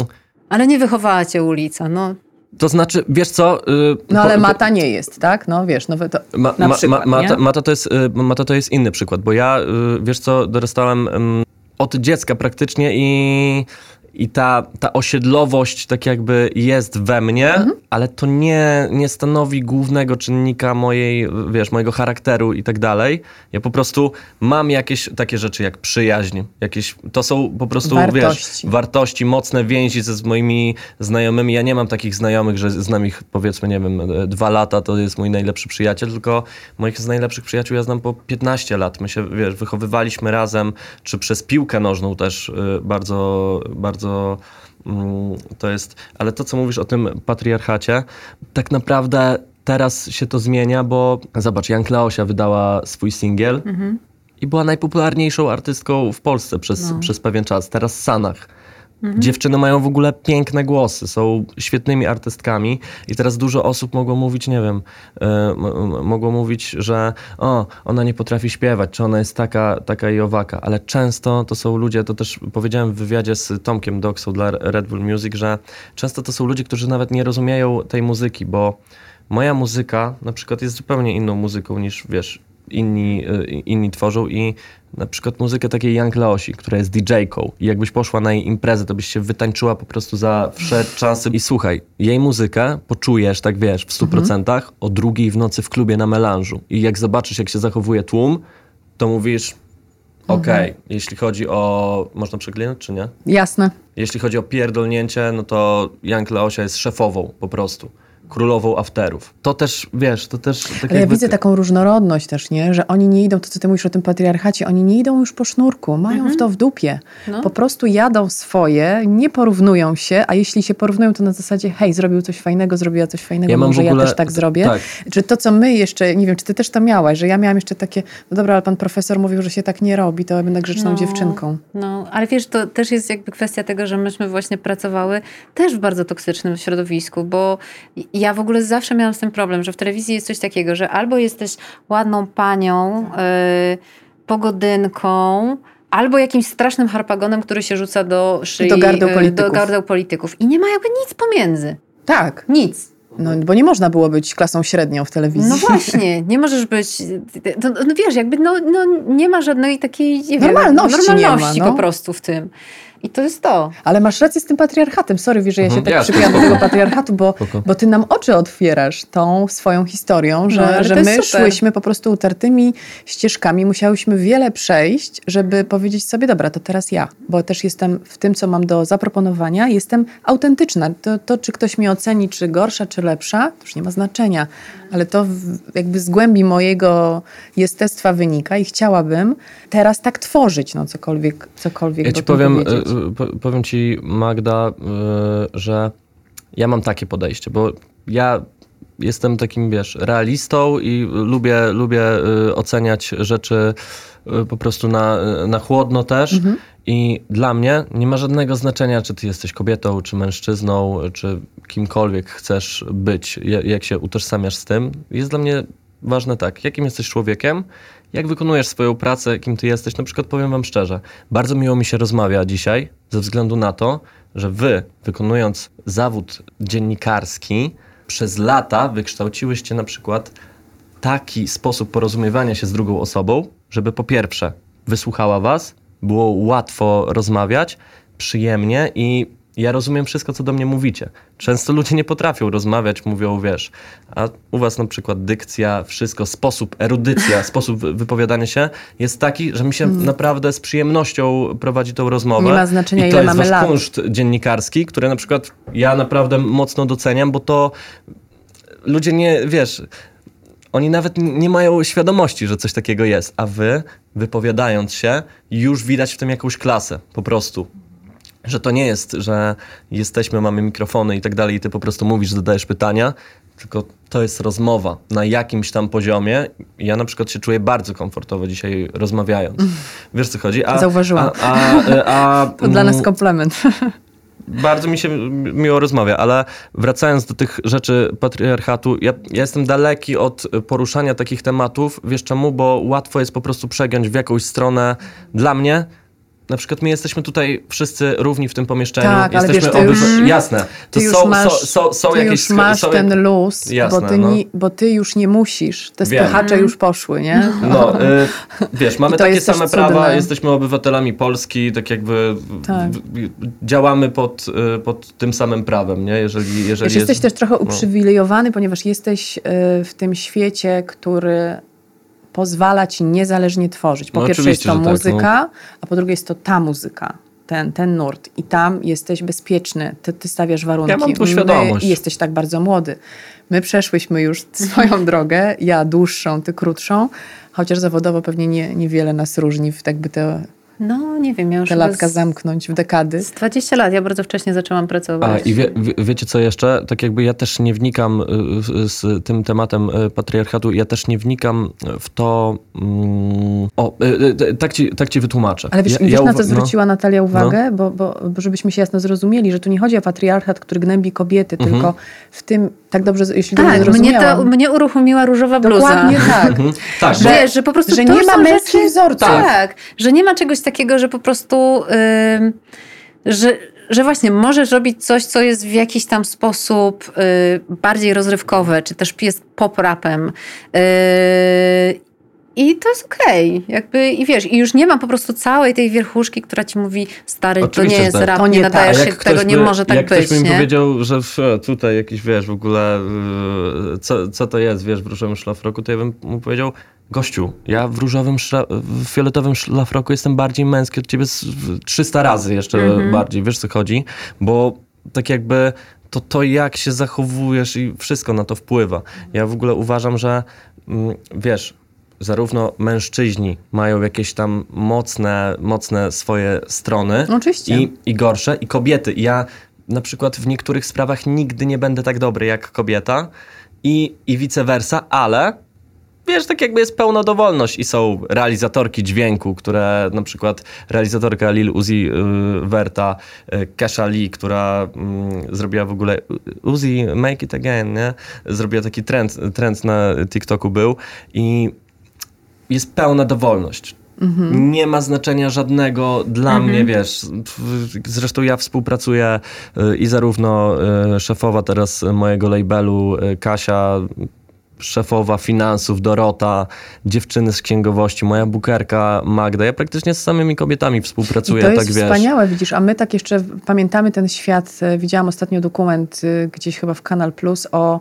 Ale nie wychowała cię ulica, no. to znaczy, wiesz co... y, No ale po- Mata nie jest, tak? No wiesz, no to Ma, na ma, przykład, ma? Mata, Mata, to jest, y, Mata to jest inny przykład, bo ja, y, wiesz co, dorastałem ym, od dziecka praktycznie i, i ta, ta osiedlowość tak jakby jest we mnie, Mhm. ale to nie, nie stanowi głównego czynnika mojej, wiesz, mojego charakteru i tak dalej. Ja po prostu mam jakieś takie rzeczy jak przyjaźń, jakieś, to są po prostu, Wartości. wiesz, wartości, mocne więzi ze z moimi znajomymi. Ja nie mam takich znajomych, że znam ich powiedzmy, nie wiem, dwa lata to jest mój najlepszy przyjaciel, tylko moich z najlepszych przyjaciół ja znam po 15 lat. My się, wiesz, wychowywaliśmy razem, czy przez piłkę nożną też y, bardzo, bardzo mm, to jest... Ale to, co mówisz o tym patriarchacie, tak naprawdę teraz się to zmienia, bo zobacz, Jan Kleosia wydała swój singiel i była najpopularniejszą artystką w Polsce przez, No. przez pewien czas. Teraz Sanach. Dziewczyny mają w ogóle piękne głosy, są świetnymi artystkami i teraz dużo osób mogło mówić, nie wiem, e, m- mogło mówić, że o, ona nie potrafi śpiewać, czy ona jest taka, taka i owaka, ale często to są ludzie, to też powiedziałem w wywiadzie z Tomkiem Doksą dla Red Bull Music, że często to są ludzie, którzy nawet nie rozumieją tej muzyki, bo moja muzyka na przykład jest zupełnie inną muzyką niż, wiesz, inni, y, inni tworzą i na przykład muzykę takiej Young Leosi, która jest DJ-ką i jakbyś poszła na jej imprezę, to byś się wytańczyła po prostu za wszelkie czasy i słuchaj, jej muzykę poczujesz, tak wiesz, w 100% o drugiej w nocy w klubie na melanżu i jak zobaczysz, jak się zachowuje tłum, to mówisz okej, jeśli chodzi o... Można przeklinać, czy nie? jasne. Jeśli chodzi o pierdolnięcie, no to Young Leosia jest szefową po prostu. Królową afterów. To też, wiesz, to też... Tak Ale ja widzę taką różnorodność też, nie? Że oni nie idą, to co ty mówisz o tym patriarchacie, oni nie idą już po sznurku, mają w to w dupie. No. Po prostu jadą swoje, nie porównują się, a jeśli się porównują, to na zasadzie hej, zrobił coś fajnego, zrobiła coś fajnego, Ja mam może ogóle- ja też tak zrobię. tak. Czy to, co my jeszcze, nie wiem, czy ty też to miałaś, że ja miałam jeszcze takie, no dobra, ale pan profesor mówił, że się tak nie robi, to ja będę grzeczną No. dziewczynką. No, ale wiesz, to też jest jakby kwestia tego, że myśmy właśnie pracowały też w bardzo toksycznym środowisku, bo ja w ogóle zawsze miałam z tym problem, że w telewizji jest coś takiego, że albo jesteś ładną panią, yy, pogodynką, albo jakimś strasznym harpagonem, który się rzuca do szyi, Do gardeł yy, polityków. do gardeł polityków. I nie ma jakby nic pomiędzy. Tak, Nic. no, bo nie można było być klasą średnią w telewizji. No właśnie, nie możesz być. No, no wiesz, jakby no, no, nie ma żadnej takiej nie wiem, Normalności ma, no. po prostu w tym. I to jest to. Ale masz rację z tym patriarchatem. Sorry, wiesz, że ja się Mhm, tak przykładam do tego patriarchatu, bo, bo ty nam oczy otwierasz tą swoją historią, że, No, że my super. szłyśmy po prostu utartymi ścieżkami, musiałyśmy wiele przejść, żeby powiedzieć sobie, dobra, to teraz ja, bo też jestem w tym, co mam do zaproponowania, jestem autentyczna. To, to czy ktoś mnie oceni, czy gorsza, czy lepsza, to już nie ma znaczenia, ale to w, jakby z głębi mojego jestestwa wynika i chciałabym teraz tak tworzyć, no cokolwiek, cokolwiek Ja ci powiem, powiedzieć. Po- powiem ci, Magda, y, że ja mam takie podejście, bo ja jestem takim, wiesz, realistą i lubię, lubię y, oceniać rzeczy y, po prostu na, na chłodno też. I dla mnie nie ma żadnego znaczenia, czy ty jesteś kobietą, czy mężczyzną, czy kimkolwiek chcesz być, ja- jak się utożsamiasz z tym. Jest dla mnie ważne tak, jakim jesteś człowiekiem, jak wykonujesz swoją pracę, kim ty jesteś. Na przykład powiem wam szczerze, bardzo miło mi się rozmawia dzisiaj, ze względu na to, że wy, wykonując zawód dziennikarski, przez lata wykształciłyście na przykład taki sposób porozumiewania się z drugą osobą, żeby po pierwsze wysłuchała was, było łatwo rozmawiać, przyjemnie i ja rozumiem wszystko, co do mnie mówicie. Często ludzie nie potrafią rozmawiać, mówią, wiesz, a u was na przykład dykcja, wszystko, sposób, erudycja, sposób wy- wypowiadania się jest taki, że mi się naprawdę z przyjemnością prowadzi tą rozmowę. Nie ma znaczenia, I to ile jest mamy wasz lat. kunszt dziennikarski, który na przykład ja naprawdę mocno doceniam, bo to ludzie nie, wiesz, oni nawet nie mają świadomości, że coś takiego jest, a wy, wypowiadając się, już widać w tym jakąś klasę, po prostu. Że to nie jest, że jesteśmy, mamy mikrofony i tak dalej, i ty po prostu mówisz, zadajesz pytania, tylko to jest rozmowa na jakimś tam poziomie. Ja na przykład się czuję bardzo komfortowo dzisiaj rozmawiając. Wiesz co chodzi? A, Zauważyłam. A, a, a, to dla nas komplement. Bardzo mi się miło rozmawia, ale wracając do tych rzeczy patriarchatu, ja, ja, jestem daleki od poruszania takich tematów. Wiesz czemu? Bo łatwo jest po prostu przegiąć w jakąś stronę dla mnie na przykład my jesteśmy tutaj wszyscy równi w tym pomieszczeniu. Tak, jesteśmy ale wiesz, ty już, jasne. To ty są, masz, są, są, są ty jakieś, już masz są, ten luz, jasne, bo, ty no. nie, bo ty już nie musisz. Te spychacze już poszły, nie? No, y, wiesz, mamy takie same prawa, jesteśmy obywatelami Polski, tak jakby tak. działamy pod, y, pod tym samym prawem, nie? Jeżeli, jeżeli wiesz, jest, jesteś też trochę no. uprzywilejowany, no. ponieważ jesteś y, w tym świecie, który pozwala ci niezależnie tworzyć. Po no pierwsze jest to muzyka, tak, no. a po drugie jest to ta muzyka. Ten, ten nurt. I tam jesteś bezpieczny. Ty, ty stawiasz warunki. Ja mam tu świadomość. I jesteś tak bardzo młody. My przeszłyśmy już swoją drogę. Ja dłuższą, ty krótszą. Chociaż zawodowo pewnie nie, niewiele nas różni w tak by te no, nie wiem, ja już... Te latka z, zamknąć w dekady. Z 20 lat, ja bardzo wcześnie zaczęłam pracować. A, i wie, wie, wiecie co jeszcze? Tak jakby ja też nie wnikam y, z tym tematem y, patriarchatu, ja też nie wnikam w to... Mm, o, y, tak ci, tak ci wytłumaczę. Ale wiesz, ja, wiesz ja na co no. zwróciła no, Natalia uwagę? No. Bo, bo, bo żebyśmy się jasno zrozumieli, że tu nie chodzi o patriarchat, który gnębi kobiety, mhm. tylko w tym, tak dobrze, jeśli tak, dobrze mnie, to, mnie uruchomiła różowa bluza. Dokładnie tak. Mhm. tak. Że, że po prostu że nie ma męskich wzorców. Tak. tak, że nie ma czegoś takiego, że po prostu, yy, że, że właśnie możesz robić coś, co jest w jakiś tam sposób yy, bardziej rozrywkowe, czy też jest pop-rapem. Yy, i to jest okej. Okay. Jakby, I wiesz, i już nie ma po prostu całej tej wierchuszki, która ci mówi, stary, Oczywiście, to nie jest tak. rap, nie, nie nadajesz tak. się tego, by, nie może tak jak być. Jak ktoś mi powiedział, że tutaj jakiś, wiesz, w ogóle, y, co, co to jest, wiesz, w różowym szlafroku, to ja bym mu powiedział, gościu, ja w różowym, w fioletowym szlafroku jestem bardziej męski od ciebie 300 razy jeszcze mm-hmm. bardziej, wiesz co chodzi? Bo tak jakby to to, jak się zachowujesz i wszystko na to wpływa. Ja w ogóle uważam, że mm, wiesz, zarówno mężczyźni mają jakieś tam mocne, mocne swoje strony Oczywiście. I, i gorsze, i kobiety. Ja na przykład w niektórych sprawach nigdy nie będę tak dobry jak kobieta i, i vice versa, ale wiesz, tak jakby jest pełna dowolność i są realizatorki dźwięku, które na przykład realizatorka Lil Uzi y, Verta, y, Kesha Lee, która y, zrobiła w ogóle Uzi Make It Again, nie? Zrobiła taki trend, trend na TikToku był i jest pełna dowolność. Mhm. Nie ma znaczenia żadnego dla mhm. mnie, wiesz. Zresztą ja współpracuję y, i zarówno y, szefowa teraz mojego labelu, y, Kasia, szefowa finansów Dorota, dziewczyny z księgowości, moja bukerka Magda. Ja praktycznie z samymi kobietami współpracuję, I to jest tak wspaniałe, widzisz, a my tak jeszcze pamiętamy ten świat. Widziałam ostatnio dokument gdzieś chyba w Kanal Plus o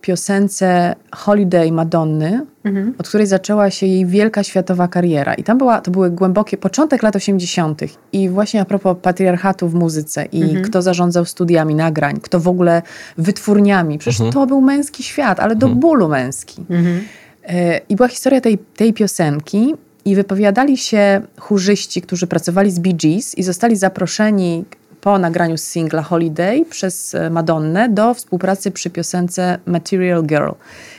piosence Holiday Madonny, mhm. od której zaczęła się jej wielka światowa kariera. I tam była, to były głębokie, początek lat 80. I właśnie a propos patriarchatu w muzyce i mhm. kto zarządzał studiami nagrań, kto w ogóle wytwórniami. Przecież mhm. to był męski świat, ale do mhm. bólu męski. Mhm. E, I była historia tej, tej piosenki i wypowiadali się chórzyści, którzy pracowali z Bee Gees i zostali zaproszeni po nagraniu singla Holiday przez e, Madonnę do współpracy przy piosence Material Girl.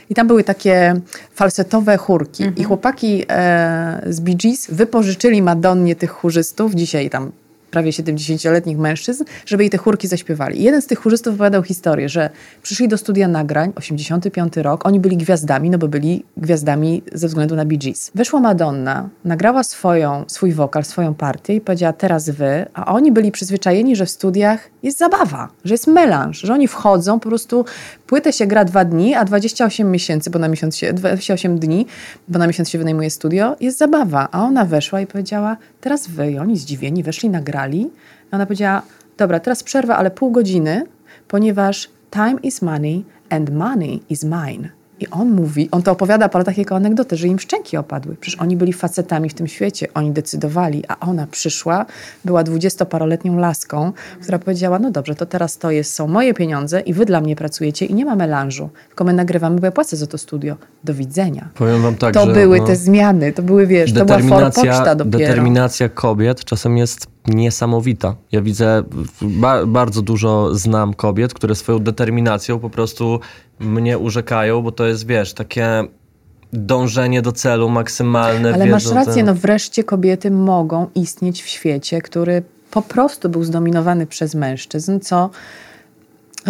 I tam były takie falsetowe chórki. I mhm. chłopaki e, z Bee Gees wypożyczyli Madonnie tych chórzystów, dzisiaj tam prawie 70-letnich mężczyzn, żeby jej te chórki zaśpiewali. I jeden z tych chórzystów opowiadał historię, że przyszli do studia nagrań, 85 rok, oni byli gwiazdami, no bo byli gwiazdami ze względu na Bee Gees. Weszła Madonna, nagrała swoją, swój wokal, swoją partię i powiedziała teraz wy, a oni byli przyzwyczajeni, że w studiach jest zabawa, że jest melanż, że oni wchodzą, po prostu płytę się gra dwa dni, a 28 miesięcy, bo na miesiąc się, 28 dni, bo na miesiąc się wynajmuje studio, jest zabawa. A ona weszła i powiedziała, teraz wy, i oni zdziwieni, weszli, nagrali. I ona powiedziała, dobra, teraz przerwa, ale pół godziny, ponieważ time is money and money is mine. I on mówi, on to opowiada po latach jako anegdotę, że im szczęki opadły. Przecież oni byli facetami w tym świecie, oni decydowali, a ona przyszła, była dwudziestoparoletnią laską, która powiedziała, no dobrze, to teraz to jest, są moje pieniądze i wy dla mnie pracujecie i nie ma melanżu, tylko my nagrywamy, bo ja płacę za to studio. Do widzenia. Powiem wam tak, To że, były no, te zmiany, to były, wiesz, to była forpoczta dopiero. Determinacja kobiet czasem jest niesamowita. Ja widzę, ba bardzo dużo znam kobiet, które swoją determinacją po prostu mnie urzekają, bo to jest, wiesz, takie dążenie do celu maksymalne. Ale masz rację, no wreszcie kobiety mogą istnieć w świecie, który po prostu był zdominowany przez mężczyzn, co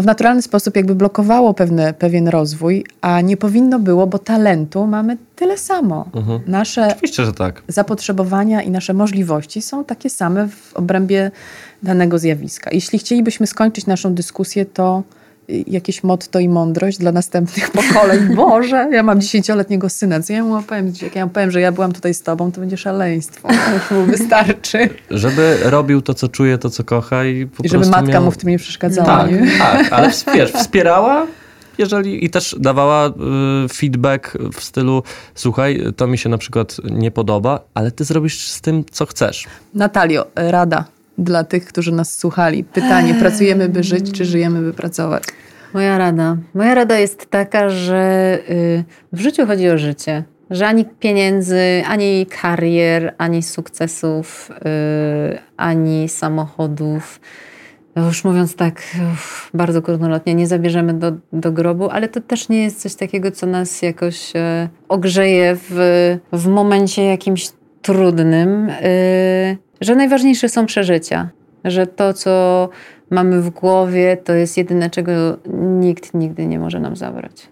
w naturalny sposób jakby blokowało pewne, pewien rozwój, a nie powinno było, bo talentu mamy tyle samo. Mhm. Nasze Oczywiście, że tak. zapotrzebowania i nasze możliwości są takie same w obrębie danego zjawiska. Jeśli chcielibyśmy skończyć naszą dyskusję, to jakieś motto i mądrość dla następnych pokoleń. Boże, ja mam dziesięcioletniego syna, co ja mu opowiem? Jak ja mu powiem, że ja byłam tutaj z tobą, to będzie szaleństwo. To mu wystarczy. Żeby robił to, co czuje, to, co kocha i po I żeby matka miał... mu w tym nie przeszkadzała. Tak, nie? tak, ale wiesz, wspierała jeżeli i też dawała y, feedback w stylu słuchaj, to mi się na przykład nie podoba, ale ty zrobisz z tym, co chcesz. Natalio, rada dla tych, którzy nas słuchali. Pytanie, pracujemy by żyć, czy żyjemy by pracować? Moja rada. Moja rada jest taka, że y, w życiu chodzi o życie. Że ani pieniędzy, ani karier, ani sukcesów, y, ani samochodów. Już mówiąc tak uff, bardzo górnolotnie, nie zabierzemy do, do grobu, ale to też nie jest coś takiego, co nas jakoś e, ogrzeje w, w momencie jakimś trudnym. Y, że najważniejsze są przeżycia. Że to, co mamy w głowie, to jest jedyne, czego nikt nigdy nie może nam zabrać.